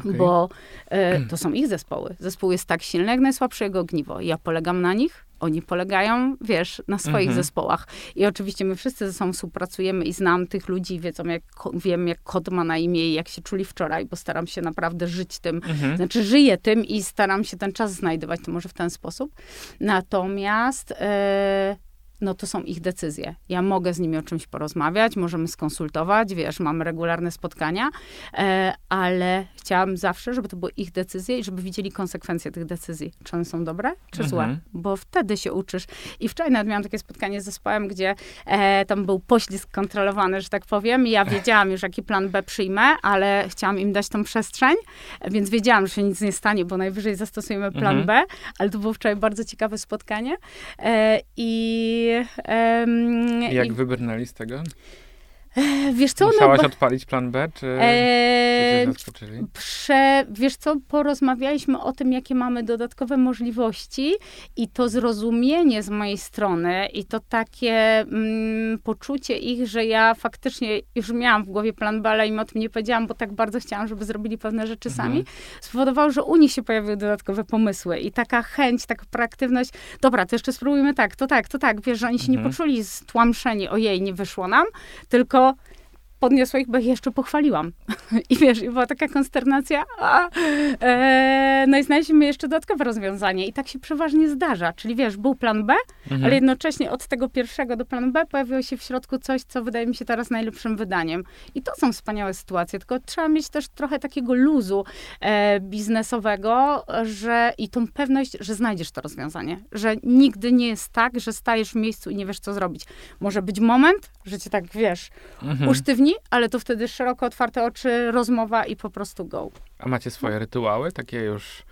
Okay. Bo e, to są ich zespoły. Zespół jest tak silny, jak najsłabsze jego ogniwo. Ja polegam na nich, oni polegają, wiesz, na swoich mhm. zespołach. I oczywiście my wszyscy ze sobą współpracujemy i znam tych ludzi, wiedzą, jak, wiem, jak kod ma na imię i jak się czuli wczoraj, bo staram się naprawdę żyć tym, mhm. znaczy żyję tym i staram się ten czas znajdować, to może w ten sposób. Natomiast... Yy, no to są ich decyzje. Ja mogę z nimi o czymś porozmawiać, możemy skonsultować, wiesz, mamy regularne spotkania, e, ale chciałam zawsze, żeby to były ich decyzje i żeby widzieli konsekwencje tych decyzji. Czy one są dobre, czy mhm. złe? Bo wtedy się uczysz. I wczoraj nawet miałam takie spotkanie z zespołem, gdzie e, tam był poślizg kontrolowany, że tak powiem, i ja *laughs* wiedziałam już, jaki plan B przyjmę, ale chciałam im dać tą przestrzeń, więc wiedziałam, że się nic nie stanie, bo najwyżej zastosujemy plan mhm. B, ale to było wczoraj bardzo ciekawe spotkanie. E, I Um, Jak i... wybrnęli z tego? Wiesz co? Musiałaś no, odpalić plan B, czy, e, czy prze, Wiesz co, porozmawialiśmy o tym, jakie mamy dodatkowe możliwości i to zrozumienie z mojej strony i to takie mm, poczucie ich, że ja faktycznie już miałam w głowie plan B, ale im o tym nie powiedziałam, bo tak bardzo chciałam, żeby zrobili pewne rzeczy mhm. sami, spowodowało, że u nich się pojawiły dodatkowe pomysły i taka chęć, taka proaktywność, dobra, to jeszcze spróbujmy tak, to tak, to tak, wiesz, że oni się mhm. nie poczuli stłamszeni, ojej, nie wyszło nam, tylko 그래서 podniosła ich, bo ich jeszcze pochwaliłam. *laughs* I wiesz, i była taka konsternacja, a, e, no i znaleźliśmy jeszcze dodatkowe rozwiązanie. I tak się przeważnie zdarza. Czyli wiesz, był plan B, mhm. ale jednocześnie od tego pierwszego do planu B pojawiło się w środku coś, co wydaje mi się teraz najlepszym wydaniem. I to są wspaniałe sytuacje, tylko trzeba mieć też trochę takiego luzu e, biznesowego, że i tą pewność, że znajdziesz to rozwiązanie. Że nigdy nie jest tak, że stajesz w miejscu i nie wiesz, co zrobić. Może być moment, że cię tak, wiesz, mhm. usztywni, ale to wtedy szeroko otwarte oczy, rozmowa i po prostu go. A macie swoje rytuały, takie już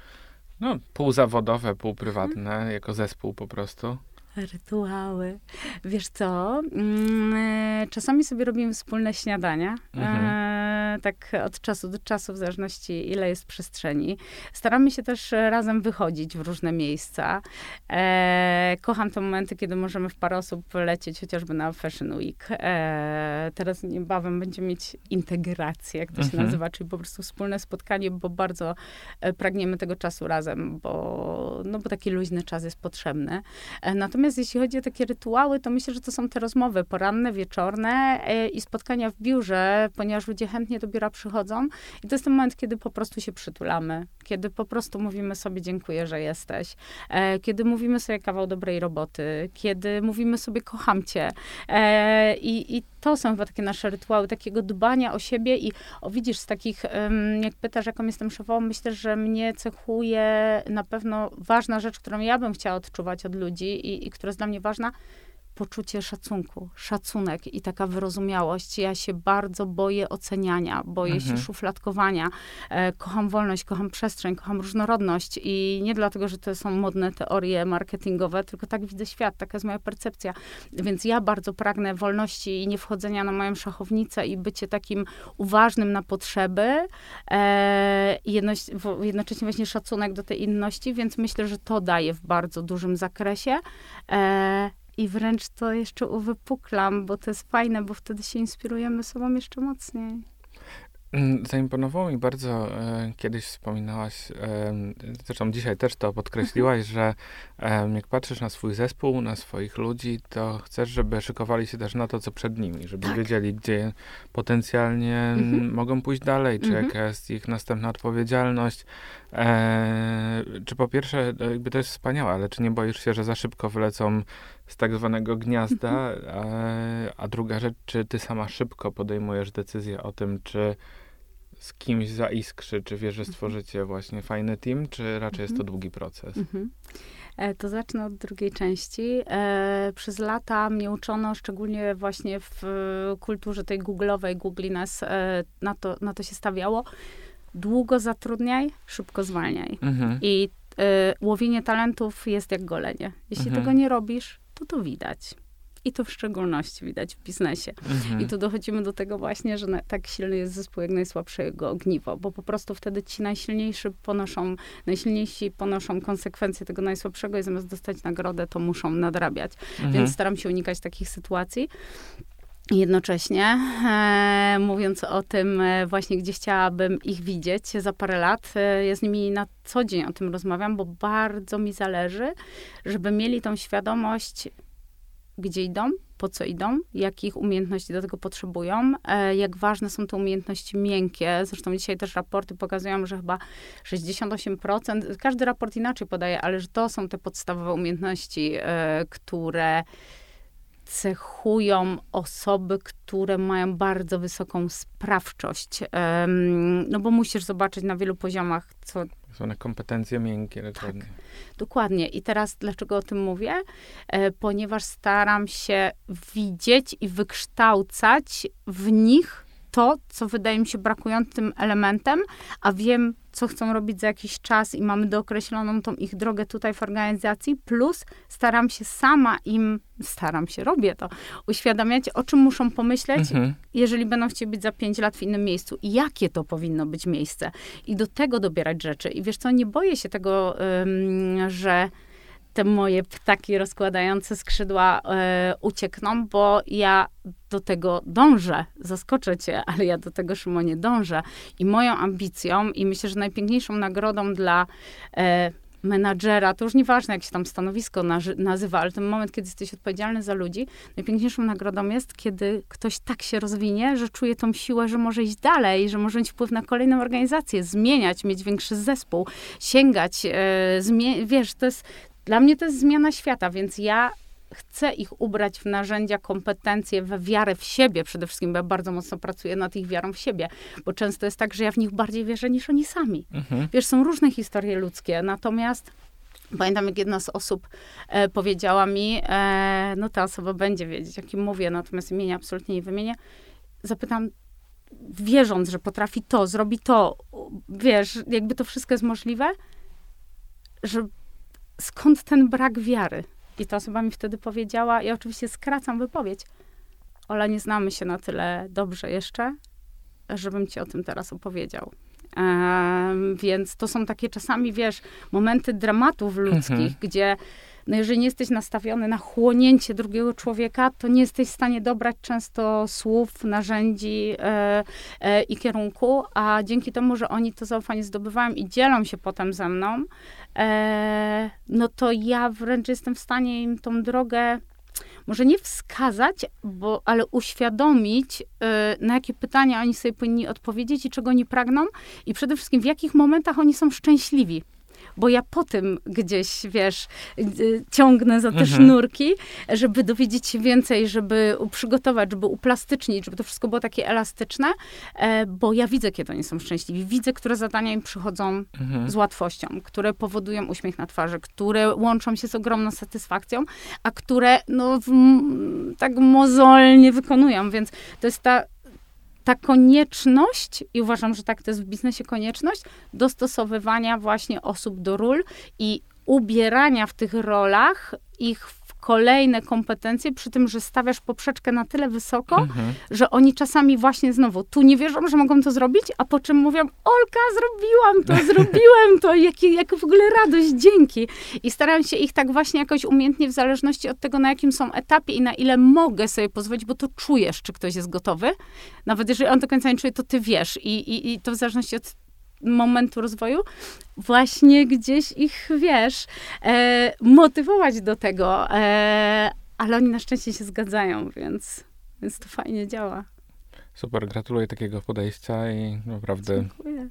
no, półzawodowe, półprywatne, hmm. jako zespół po prostu? Rytuały. Wiesz co? Mm, e, czasami sobie robimy wspólne śniadania. Mhm. E, tak od czasu do czasu, w zależności ile jest przestrzeni. Staramy się też razem wychodzić w różne miejsca. E, kocham te momenty, kiedy możemy w parę osób lecieć chociażby na Fashion Week. Teraz niebawem będziemy mieć integrację, jak to się mhm. nazywa, czyli po prostu wspólne spotkanie, bo bardzo pragniemy tego czasu razem, bo, no, bo taki luźny czas jest potrzebny. Natomiast Natomiast jeśli chodzi o takie rytuały, to myślę, że to są te rozmowy poranne, wieczorne e, i spotkania w biurze, ponieważ ludzie chętnie do biura przychodzą. I to jest ten moment, kiedy po prostu się przytulamy, kiedy po prostu mówimy sobie dziękuję, że jesteś, e, kiedy mówimy sobie kawał dobrej roboty, kiedy mówimy sobie kocham cię. E, I, i to są chyba takie nasze rytuały, takiego dbania o siebie i o widzisz, z takich, jak pytasz, jaką jestem szefową, myślę, że mnie cechuje na pewno ważna rzecz, którą ja bym chciała odczuwać od ludzi i, i która jest dla mnie ważna, poczucie szacunku, szacunek i taka wyrozumiałość. Ja się bardzo boję oceniania, boję mhm. się szufladkowania. E, kocham wolność, kocham przestrzeń, kocham różnorodność i nie dlatego, że to są modne teorie marketingowe, tylko tak widzę świat, taka jest moja percepcja. Więc ja bardzo pragnę wolności i nie wchodzenia na moją szachownicę i bycie takim uważnym na potrzeby e, jednocześnie właśnie szacunek do tej inności, więc myślę, że to daje w bardzo dużym zakresie. E, i wręcz to jeszcze uwypuklam, bo to jest fajne, bo wtedy się inspirujemy sobą jeszcze mocniej. Mm, zaimponowało mi bardzo, e, kiedyś wspominałaś, e, zresztą dzisiaj też to podkreśliłaś, *laughs* że e, jak patrzysz na swój zespół, na swoich ludzi, to chcesz, żeby szykowali się też na to, co przed nimi, żeby tak. wiedzieli, gdzie potencjalnie mhm. mogą pójść dalej, czy mhm. jaka jest ich następna odpowiedzialność. E, czy po pierwsze, e, jakby to jest wspaniałe, ale czy nie boisz się, że za szybko wylecą z tak zwanego gniazda? A, *laughs* e, a druga rzecz, czy ty sama szybko podejmujesz decyzję o tym, czy z kimś zaiskrzy, czy wiesz, że mhm. stworzycie właśnie fajny team, czy raczej jest to mhm. długi proces? Mhm. E, to zacznę od drugiej części. E, przez lata mnie uczono, szczególnie właśnie w kulturze tej google'owej, googliness, e, na, to, na to się stawiało. Długo zatrudniaj, szybko zwalniaj. Mhm. I łowienie talentów jest jak golenie. Jeśli mhm. tego nie robisz, to to widać. I to w szczególności widać w biznesie. Mhm. I tu dochodzimy do tego właśnie, że na, tak silny jest zespół, jak najsłabsze jego ogniwo, bo po prostu wtedy ci najsilniejsi ponoszą, najsilniejsi ponoszą konsekwencje tego najsłabszego i zamiast dostać nagrodę, to muszą nadrabiać. Mhm. Więc staram się unikać takich sytuacji. Jednocześnie e, mówiąc o tym e, właśnie, gdzie chciałabym ich widzieć za parę lat, e, ja z nimi na co dzień o tym rozmawiam, bo bardzo mi zależy, żeby mieli tą świadomość, gdzie idą, po co idą, jakich umiejętności do tego potrzebują, jak ważne są te umiejętności miękkie. Zresztą dzisiaj też raporty pokazują, że chyba 68%, każdy raport inaczej podaje, ale że to są te podstawowe umiejętności, które cechują osoby, które mają bardzo wysoką sprawczość. No bo musisz zobaczyć na wielu poziomach, co one kompetencje miękkie, dokładnie. Tak, dokładnie. I teraz dlaczego o tym mówię? E, ponieważ staram się widzieć i wykształcać w nich to, co wydaje mi się brakującym elementem, a wiem, co chcą robić za jakiś czas i mamy dookreśloną tą ich drogę tutaj w organizacji, plus staram się sama im, staram się, robię to, uświadamiać, o czym muszą pomyśleć, mhm. jeżeli będą chcieli być za pięć lat w innym miejscu i jakie to powinno być miejsce. I do tego dobierać rzeczy. I wiesz co, nie boję się tego, um, że te moje ptaki rozkładające skrzydła e, uciekną, bo ja do tego dążę. Zaskoczę cię, ale ja do tego, Szymonie, dążę. I moją ambicją, i myślę, że najpiękniejszą nagrodą dla e, menadżera, to już nieważne, jak się tam stanowisko nazywa, ale ten moment, kiedy jesteś odpowiedzialny za ludzi, najpiękniejszą nagrodą jest, kiedy ktoś tak się rozwinie, że czuje tą siłę, że może iść dalej, że może mieć wpływ na kolejną organizację, zmieniać, mieć większy zespół, sięgać, e, wiesz, to jest, dla mnie to jest zmiana świata, więc ja chcę ich ubrać w narzędzia, kompetencje, we wiarę w siebie przede wszystkim, bo ja bardzo mocno pracuję nad ich wiarą w siebie, bo często jest tak, że ja w nich bardziej wierzę niż oni sami. Mhm. Wiesz, są różne historie ludzkie, natomiast Pamiętam, jak jedna z osób e, powiedziała mi, e, no ta osoba będzie wiedzieć, jakim mówię, natomiast imienia absolutnie nie wymienię. Zapytam, wierząc, że potrafi to, zrobi to, wiesz, jakby to wszystko jest możliwe, że skąd ten brak wiary? I ta osoba mi wtedy powiedziała, ja oczywiście skracam wypowiedź, Ola, nie znamy się na tyle dobrze jeszcze, żebym ci o tym teraz opowiedział. Więc to są takie czasami, wiesz, momenty dramatów ludzkich, mhm. gdzie no jeżeli nie jesteś nastawiony na chłonięcie drugiego człowieka, to nie jesteś w stanie dobrać często słów, narzędzi e, e, i kierunku, a dzięki temu, że oni to zaufanie zdobywają i dzielą się potem ze mną, e, no to ja wręcz jestem w stanie im tą drogę może nie wskazać, bo, ale uświadomić, y, na jakie pytania oni sobie powinni odpowiedzieć i czego oni pragną i przede wszystkim w jakich momentach oni są szczęśliwi bo ja po tym gdzieś, wiesz, ciągnę za te mhm. sznurki, żeby dowiedzieć się więcej, żeby przygotować, żeby uplastycznić, żeby to wszystko było takie elastyczne, e, bo ja widzę, kiedy oni są szczęśliwi. Widzę, które zadania im przychodzą mhm. z łatwością, które powodują uśmiech na twarzy, które łączą się z ogromną satysfakcją, a które, no, w, tak mozolnie wykonują, więc to jest ta ta konieczność, i uważam, że tak to jest w biznesie konieczność, dostosowywania właśnie osób do ról i ubierania w tych rolach ich kolejne kompetencje, przy tym, że stawiasz poprzeczkę na tyle wysoko, mhm. że oni czasami właśnie znowu tu nie wierzą, że mogą to zrobić, a po czym mówią, Olka, zrobiłam to, *laughs* zrobiłem to, jakie, jak w ogóle radość, dzięki. I staram się ich tak właśnie jakoś umiejętnie, w zależności od tego, na jakim są etapie i na ile mogę sobie pozwolić, bo to czujesz, czy ktoś jest gotowy. Nawet jeżeli on do końca nie czuje, to ty wiesz. I, i, i to w zależności od momentu rozwoju, właśnie gdzieś ich, wiesz, e, motywować do tego. E, ale oni na szczęście się zgadzają, więc, więc to fajnie działa. Super, gratuluję takiego podejścia i naprawdę Dziękuję.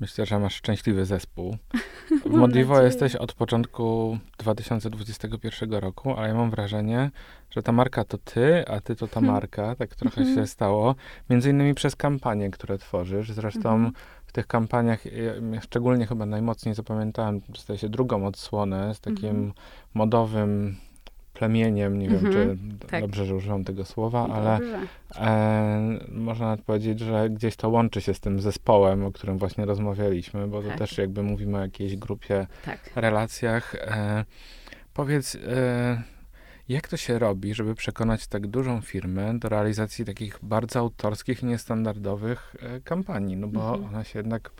myślę, że masz szczęśliwy zespół. *laughs* W Modivo jesteś od początku 2021 roku, ale ja mam wrażenie, że ta marka to ty, a ty to ta hmm. marka. Tak trochę się mhm. stało. Między innymi przez kampanie, które tworzysz. Zresztą hmm w tych kampaniach, ja szczególnie chyba najmocniej zapamiętałem, zdaje się, drugą odsłonę z takim mhm. modowym plemieniem, nie wiem, czy mhm. tak. dobrze, że używam tego słowa, ale e, można nawet powiedzieć, że gdzieś to łączy się z tym zespołem, o którym właśnie rozmawialiśmy, bo to tak. też jakby mówimy o jakiejś grupie, tak. relacjach. E, powiedz, e, jak to się robi, żeby przekonać tak dużą firmę do realizacji takich bardzo autorskich niestandardowych e, kampanii? No bo mhm. one się jednak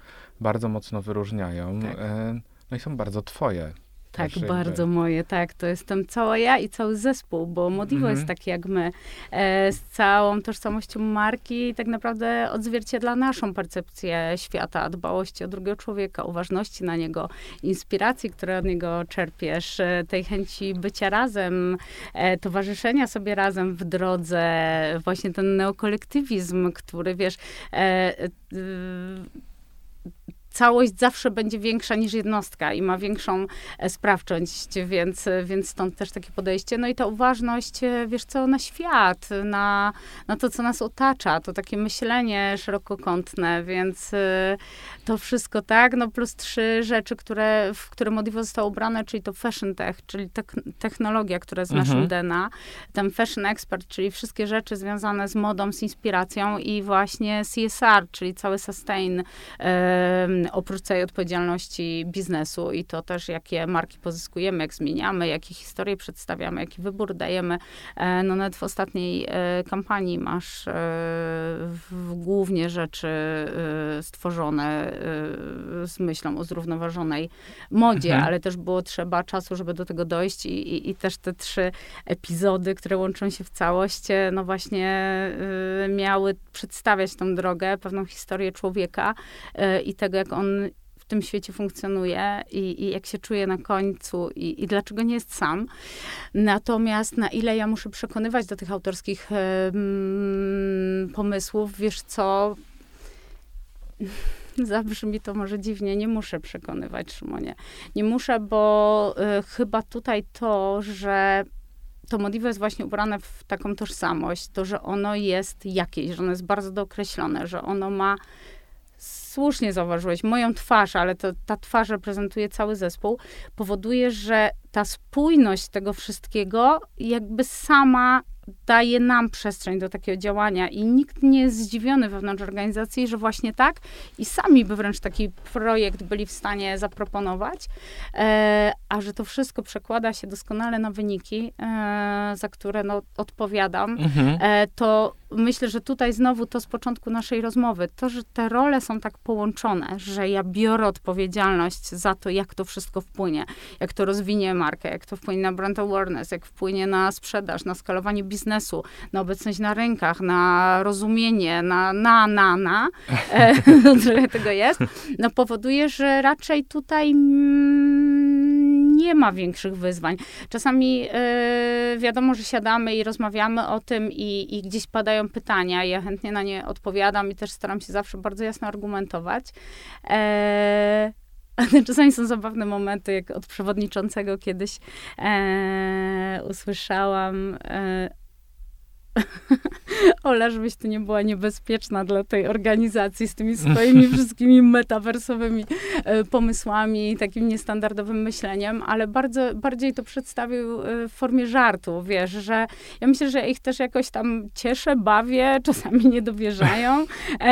bardzo mocno wyróżniają. Tak. E, no i są bardzo twoje. Tak, bardzo moje, tak. To jestem cała ja i cały zespół, bo Modivo mhm. jest taki jak my, e, z całą tożsamością marki tak naprawdę odzwierciedla naszą percepcję świata, dbałości o drugiego człowieka, uważności na niego, inspiracji, które od niego czerpiesz, e, tej chęci bycia razem, e, towarzyszenia sobie razem w drodze, właśnie ten neokolektywizm, który wiesz, e, e, całość zawsze będzie większa niż jednostka i ma większą e, sprawczość, więc, więc stąd też takie podejście. No i ta uważność, e, wiesz co, na świat, na, na to, co nas otacza, to takie myślenie szerokokątne, więc e, to wszystko tak, no plus trzy rzeczy, które, w które Modivo zostało ubrane, czyli to fashion tech, czyli tek technologia, która jest mhm. naszym DNA, ten fashion expert, czyli wszystkie rzeczy związane z modą, z inspiracją i właśnie CSR, czyli cały sustain, oprócz całej odpowiedzialności biznesu i to też, jakie marki pozyskujemy, jak zmieniamy, jakie historie przedstawiamy, jaki wybór dajemy. E, no nawet w ostatniej e, kampanii masz e, głównie rzeczy stworzone z myślą o zrównoważonej modzie, mhm. ale też było trzeba czasu, żeby do tego dojść i, i, i, też te trzy epizody, które łączą się w całość, no właśnie miały przedstawiać tą drogę, pewną historię człowieka i tego, jak on w tym świecie funkcjonuje i, i jak się czuje na końcu i, i, dlaczego nie jest sam. Natomiast na ile ja muszę przekonywać do tych autorskich pomysłów, wiesz co, *laughs* zabrzmi to może dziwnie, nie muszę przekonywać, Szymonie. Nie muszę, bo y, chyba tutaj to, że to Modivo jest właśnie ubrane w taką tożsamość, to, że ono jest jakieś, że ono jest bardzo dookreślone, że ono ma słusznie zauważyłeś, moją twarz, ale to, ta twarz reprezentuje cały zespół, powoduje, że ta spójność tego wszystkiego jakby sama daje nam przestrzeń do takiego działania i nikt nie jest zdziwiony wewnątrz organizacji, że właśnie tak i sami by wręcz taki projekt byli w stanie zaproponować, e, a że to wszystko przekłada się doskonale na wyniki, e, za które no, odpowiadam, mhm. e, to myślę, że tutaj znowu to z początku naszej rozmowy, to, że te role są tak połączone, że ja biorę odpowiedzialność za to, jak to wszystko wpłynie, jak to rozwinie markę, jak to wpłynie na brand awareness, jak wpłynie na sprzedaż, na skalowanie biznesu, na obecność na rynkach, na rozumienie, na, na, na, na, e, *laughs* trochę tego jest, no powoduje, że raczej tutaj mm, nie ma większych wyzwań. Czasami e, wiadomo, że siadamy i rozmawiamy o tym i, i gdzieś padają pytania, ja chętnie na nie odpowiadam i też staram się zawsze bardzo jasno argumentować. E, ale czasami są zabawne momenty, jak od przewodniczącego kiedyś e, usłyszałam. E, *laughs* Ola, żebyś ty nie była niebezpieczna dla tej organizacji z tymi swoimi *laughs* wszystkimi metawersowymi e, pomysłami, takim niestandardowym myśleniem, ale bardzo, bardziej to przedstawił e, w formie żartu, wiesz, że ja myślę, że ich też jakoś tam cieszę, bawię, *laughs* czasami nie dowierzają, e,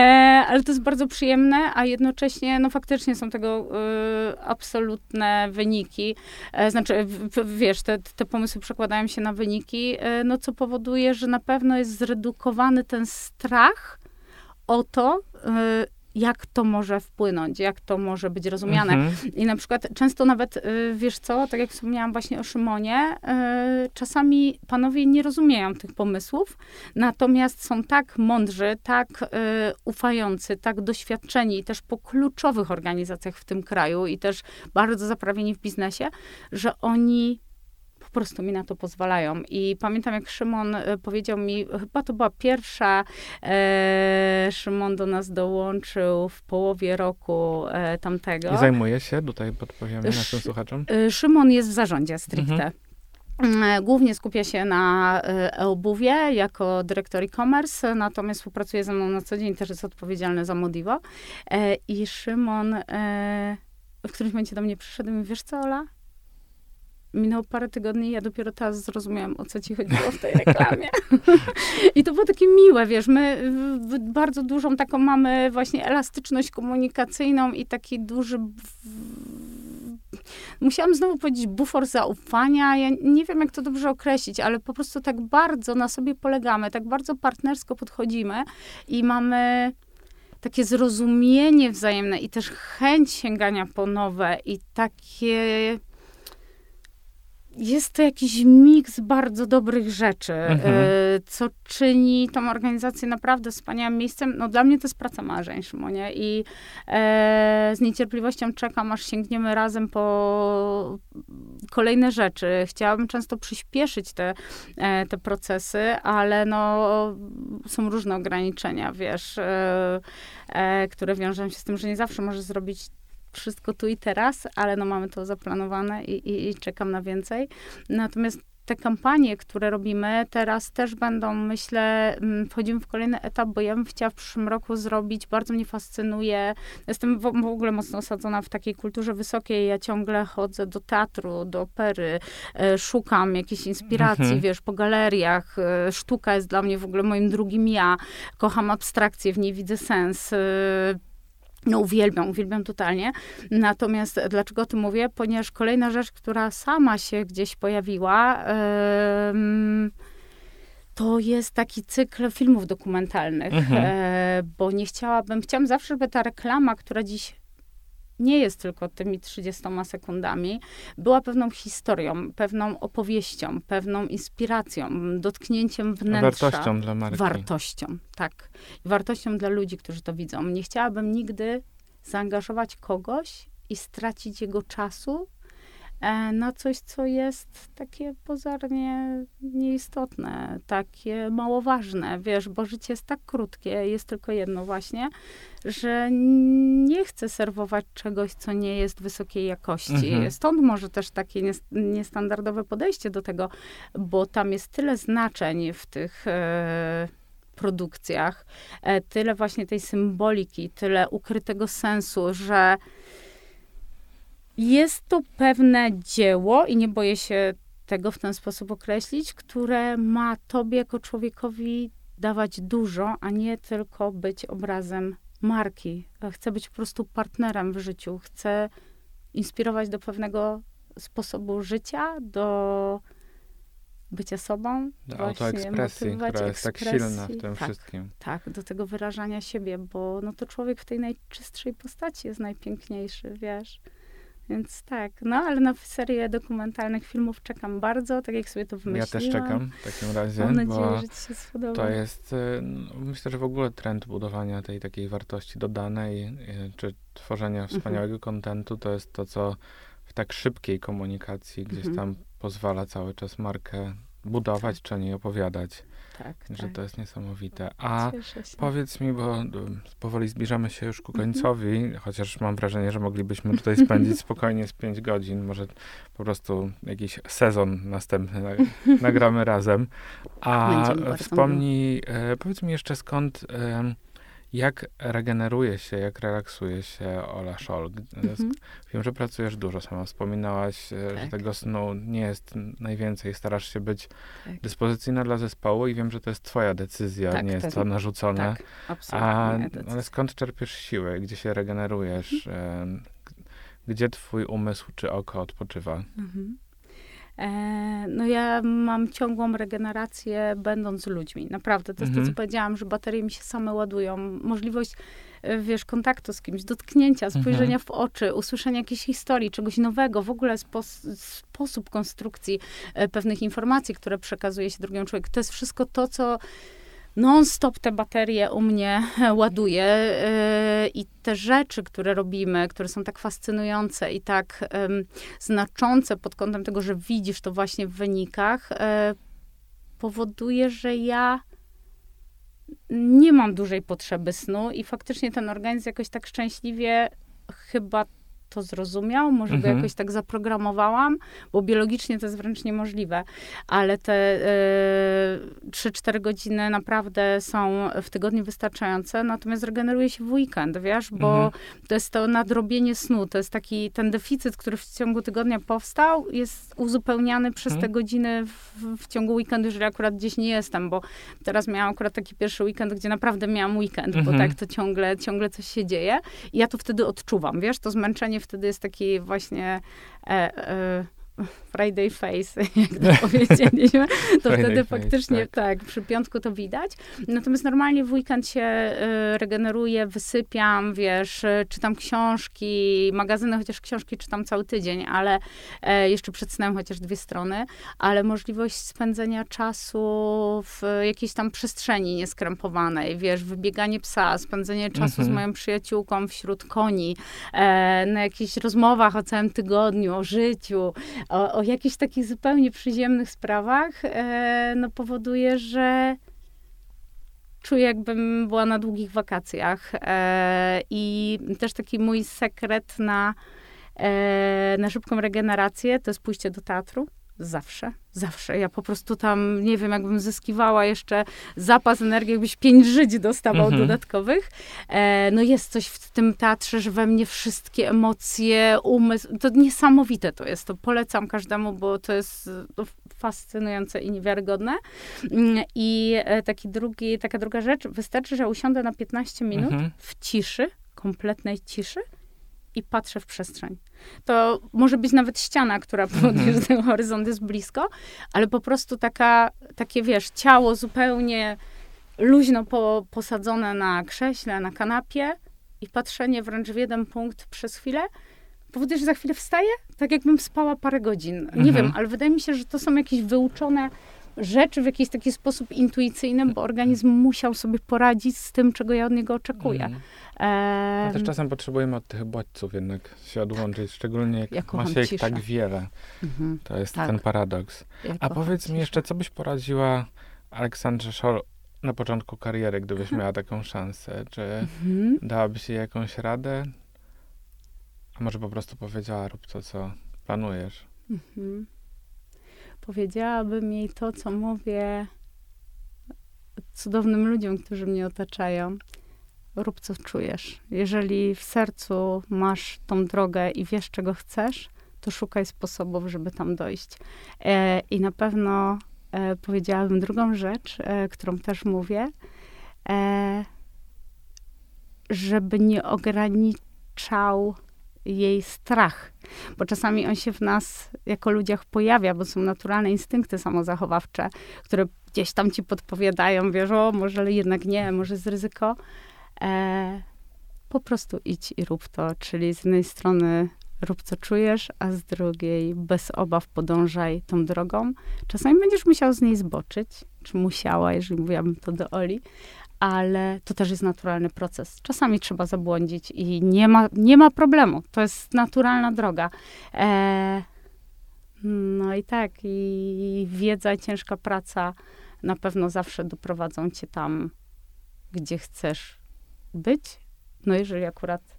ale to jest bardzo przyjemne, a jednocześnie, no faktycznie są tego absolutne wyniki, znaczy, wiesz, te, te pomysły przekładają się na wyniki, no co powoduje, że na pewno jest zredukowany ten strach o to, y, jak to może wpłynąć, jak to może być rozumiane. Mhm. I na przykład często nawet, y, wiesz co, tak jak wspomniałam właśnie o Szymonie, y, czasami panowie nie rozumieją tych pomysłów, natomiast są tak mądrzy, tak ufający, tak doświadczeni i też po kluczowych organizacjach w tym kraju i też bardzo zaprawieni w biznesie, że oni prostu mi na to pozwalają. I pamiętam, jak Szymon e, powiedział mi, chyba to była pierwsza, e, Szymon do nas dołączył w połowie roku e, tamtego. I zajmuje się, tutaj podpowiemy naszym słuchaczom. E, Szymon jest w zarządzie stricte. Mhm. Mm, głównie skupia się na e-obuwie jako dyrektor e-commerce, natomiast współpracuje ze mną na co dzień, też jest odpowiedzialny za Modivo. I Szymon w którymś momencie do mnie przyszedł i mówi, wiesz co, Ola? Minęło parę tygodni, ja dopiero teraz zrozumiałam, o co ci chodziło w tej reklamie. *laughs* I to było takie miłe, wiesz, my bardzo dużą taką mamy właśnie elastyczność komunikacyjną i taki duży musiałam znowu powiedzieć bufor zaufania. Ja nie wiem, jak to dobrze określić, ale po prostu tak bardzo na sobie polegamy, tak bardzo partnersko podchodzimy i mamy takie zrozumienie wzajemne i też chęć sięgania po nowe i takie jest to jakiś miks bardzo dobrych rzeczy, mhm. E, co czyni tą organizację naprawdę wspaniałym miejscem. No dla mnie to jest praca marzeń, Szymonie, i e, z niecierpliwością czekam, aż sięgniemy razem po kolejne rzeczy. Chciałabym często przyspieszyć te, e, te procesy, ale no są różne ograniczenia, wiesz, e, e które wiążą się z tym, że nie zawsze możesz zrobić wszystko tu i teraz, ale no mamy to zaplanowane i, i, i czekam na więcej. Natomiast te kampanie, które robimy teraz też będą, myślę, mm, wchodzimy w kolejny etap, bo ja bym chciała w przyszłym roku zrobić, bardzo mnie fascynuje, jestem w, w ogóle mocno osadzona w takiej kulturze wysokiej, ja ciągle chodzę do teatru, do opery, e, szukam jakiejś inspiracji, mhm. wiesz, po galeriach, e, sztuka jest dla mnie w ogóle moim drugim ja, kocham abstrakcję, w niej widzę sens, e, no uwielbiam, uwielbiam totalnie. Natomiast dlaczego o tym mówię? Ponieważ kolejna rzecz, która sama się gdzieś pojawiła, yy, to jest taki cykl filmów dokumentalnych, mhm. e, bo nie chciałabym, chciałam zawsze, żeby ta reklama, która dziś nie jest tylko tymi 30 sekundami, była pewną historią, pewną opowieścią, pewną inspiracją, dotknięciem wnętrza. Wartością dla marki. Wartością, tak. Wartością dla ludzi, którzy to widzą. Nie chciałabym nigdy zaangażować kogoś i stracić jego czasu na coś, co jest takie pozornie nieistotne, takie mało ważne, wiesz, bo życie jest tak krótkie, jest tylko jedno właśnie, że nie chcę serwować czegoś, co nie jest wysokiej jakości. Mhm. Stąd może też takie niestandardowe podejście do tego, bo tam jest tyle znaczeń w tych e, produkcjach, e, tyle właśnie tej symboliki, tyle ukrytego sensu, że jest to pewne dzieło i nie boję się tego w ten sposób określić, które ma tobie jako człowiekowi dawać dużo, a nie tylko być obrazem marki. Chcę być po prostu partnerem w życiu. Chcę inspirować do pewnego sposobu życia, do bycia sobą. Do autoekspresji, która jest tak silna w tym tak, wszystkim. Tak, do tego wyrażania siebie, bo no to człowiek w tej najczystszej postaci jest najpiękniejszy, wiesz. Więc tak, no ale na serię dokumentalnych filmów czekam bardzo, tak jak sobie to wymyśliłam. Ja też czekam w takim razie, Mam nadzieję, bo że ci się spodoba. To jest, y, no, myślę, że w ogóle trend budowania tej takiej wartości dodanej, y, czy tworzenia mhm. wspaniałego kontentu, to jest to, co w tak szybkiej komunikacji gdzieś mhm. tam pozwala cały czas markę budować, czy nie opowiadać. Tak, że tak. to jest niesamowite. A powiedz mi, bo powoli zbliżamy się już ku mhm. końcowi, mhm. chociaż mam wrażenie, że moglibyśmy tutaj spędzić *laughs* spokojnie z 5 godzin, może po prostu jakiś sezon następny *laughs* nagramy razem. A wspomnij, e, powiedz mi jeszcze skąd jak regeneruje się, jak relaksuje się Ola Scholl? Mhm. Wiem, że pracujesz dużo, sama wspominałaś, e, tak. że tego snu nie jest najwięcej, starasz się być tak. dyspozycyjna dla zespołu i wiem, że to jest twoja decyzja, tak, nie jest to narzucone. Tak, absolutnie. A, ale skąd czerpiesz siłę? Gdzie się regenerujesz? Mhm. Gdzie twój umysł czy oko odpoczywa? Mhm. E, no ja mam ciągłą regenerację będąc z ludźmi. Naprawdę, to jest mhm. to, co powiedziałam, że baterie mi się same ładują. Możliwość, e, wiesz, kontaktu z kimś, dotknięcia, mhm. spojrzenia mhm. w oczy, usłyszenia jakiejś historii, czegoś nowego, w ogóle spos sposób konstrukcji e, pewnych informacji, które przekazuje się drugiemu człowiekowi. To jest wszystko to, co non-stop te baterie u mnie *laughs* ładuje yy, i te rzeczy, które robimy, które są tak fascynujące i tak znaczące pod kątem tego, że widzisz to właśnie w wynikach, yy, powoduje, że ja nie mam dużej potrzeby snu i faktycznie ten organizm jakoś tak szczęśliwie chyba to zrozumiał, może mhm. go jakoś tak zaprogramowałam, bo biologicznie to jest wręcz niemożliwe, ale te y, 3-4 godziny naprawdę są w tygodniu wystarczające, natomiast regeneruje się w weekend, wiesz, bo mhm. to jest to nadrobienie snu, to jest taki ten deficyt, który w ciągu tygodnia powstał, jest uzupełniany przez mhm. te godziny w, w ciągu weekendu, jeżeli akurat gdzieś nie jestem, bo teraz miałam akurat taki pierwszy weekend, gdzie naprawdę miałam weekend, mhm. bo tak to ciągle, ciągle coś się dzieje i ja to wtedy odczuwam, wiesz, to zmęczenie wtedy jest taki właśnie e, e, Friday face, *laughs* jak to powiedzieliśmy, to *laughs* wtedy face, faktycznie tak. tak. przy piątku to widać. Natomiast normalnie w weekend się y, regeneruję, wysypiam, wiesz, y, czytam książki, magazyny, chociaż książki czytam cały tydzień, ale e, jeszcze przed snem chociaż dwie strony, ale możliwość spędzenia czasu w jakiejś tam przestrzeni nieskrępowanej, wiesz, wybieganie psa, spędzenie czasu z mhm. moją przyjaciółką wśród koni, e, na jakichś rozmowach o całym tygodniu, o życiu, o, o jakichś takich zupełnie przyziemnych sprawach, e, no powoduje, że czuję, jakbym była na długich wakacjach. E, I też taki mój sekret na, e, na szybką regenerację to jest pójście do teatru. Zawsze, zawsze. Ja po prostu tam, nie wiem, jakbym zyskiwała jeszcze zapas energii, jakbyś pięć żyć dostawał mhm. dodatkowych. E, no jest coś w tym teatrze, że we mnie wszystkie emocje, umysł, to niesamowite to jest. To polecam każdemu, bo to jest to fascynujące i niewiarygodne. Mm, I e, taki drugi, taka druga rzecz, wystarczy, że usiądę na 15 minut mhm. w ciszy, kompletnej ciszy i patrzę w przestrzeń. To może być nawet ściana, która powoduje, że ten horyzont jest blisko, ale po prostu taka, takie, wiesz, ciało zupełnie luźno po, posadzone na krześle, na kanapie i patrzenie wręcz w jeden punkt przez chwilę, powoduje, że za chwilę wstaję, tak jakbym spała parę godzin. Nie mhm. wiem, ale wydaje mi się, że to są jakieś wyuczone rzeczy w jakiś taki sposób intuicyjny, bo organizm musiał sobie poradzić z tym, czego ja od niego oczekuję. Mm. E... też czasem potrzebujemy od tych bodźców jednak się odłączyć, szczególnie jak ja ma się ich tak wiele. Mhm. To jest tak. ten paradoks. Ja A powiedz mi jeszcze, co byś poradziła Aleksandrze Szol na początku kariery, gdybyś miała taką szansę? Czy mhm. dałabyś jej jakąś radę? A może po prostu powiedziała, rób to, co planujesz? Mhm powiedziałabym jej to, co mówię cudownym ludziom, którzy mnie otaczają. Rób, co czujesz. Jeżeli w sercu masz tą drogę i wiesz, czego chcesz, to szukaj sposobów, żeby tam dojść. E, I na pewno e, powiedziałabym drugą rzecz, e, którą też mówię, e, żeby nie ograniczał jej strach, bo czasami on się w nas jako ludziach pojawia, bo są naturalne instynkty samozachowawcze, które gdzieś tam ci podpowiadają, wiesz, o, może jednak nie, może jest ryzyko. E, po prostu idź i rób to, czyli z jednej strony rób co czujesz, a z drugiej bez obaw podążaj tą drogą. Czasami będziesz musiał z niej zboczyć, czy musiała, jeżeli mówiłabym to do Oli, ale to też jest naturalny proces. Czasami trzeba zabłądzić i nie ma, nie ma problemu. To jest naturalna droga. E, no i tak, i wiedza i ciężka praca na pewno zawsze doprowadzą cię tam, gdzie chcesz być. No jeżeli akurat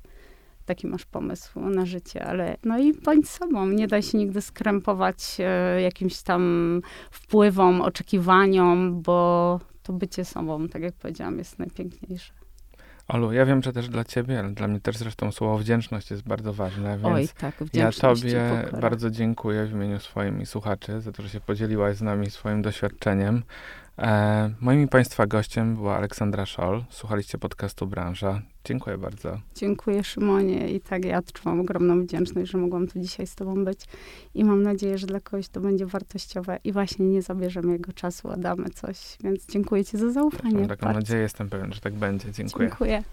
taki masz pomysł na życie, ale no i bądź sobą. Nie daj się nigdy skrępować e, jakimś tam wpływom, oczekiwaniom, bo to bycie sobą, tak jak powiedziałam, jest najpiękniejsze. Olu, ja wiem, że też dla ciebie, ale dla mnie też zresztą słowo wdzięczność jest bardzo ważne, więc Oj, tak, ja tobie bardzo dziękuję w imieniu swoim i słuchaczy za to, że się podzieliłaś z nami swoim doświadczeniem. E, moim Państwa gościem była Aleksandra Szol. Słuchaliście podcastu Branża. Dziękuję bardzo. Dziękuję Szymonie i tak ja odczuwam ogromną wdzięczność, że mogłam tu dzisiaj z Tobą być i mam nadzieję, że dla kogoś to będzie wartościowe i właśnie nie zabierzemy jego czasu, a damy coś. Więc dziękuję Ci za zaufanie. Mam taką bardzo. nadzieję, jestem pewien, że tak będzie. Dziękuję. Dziękuję.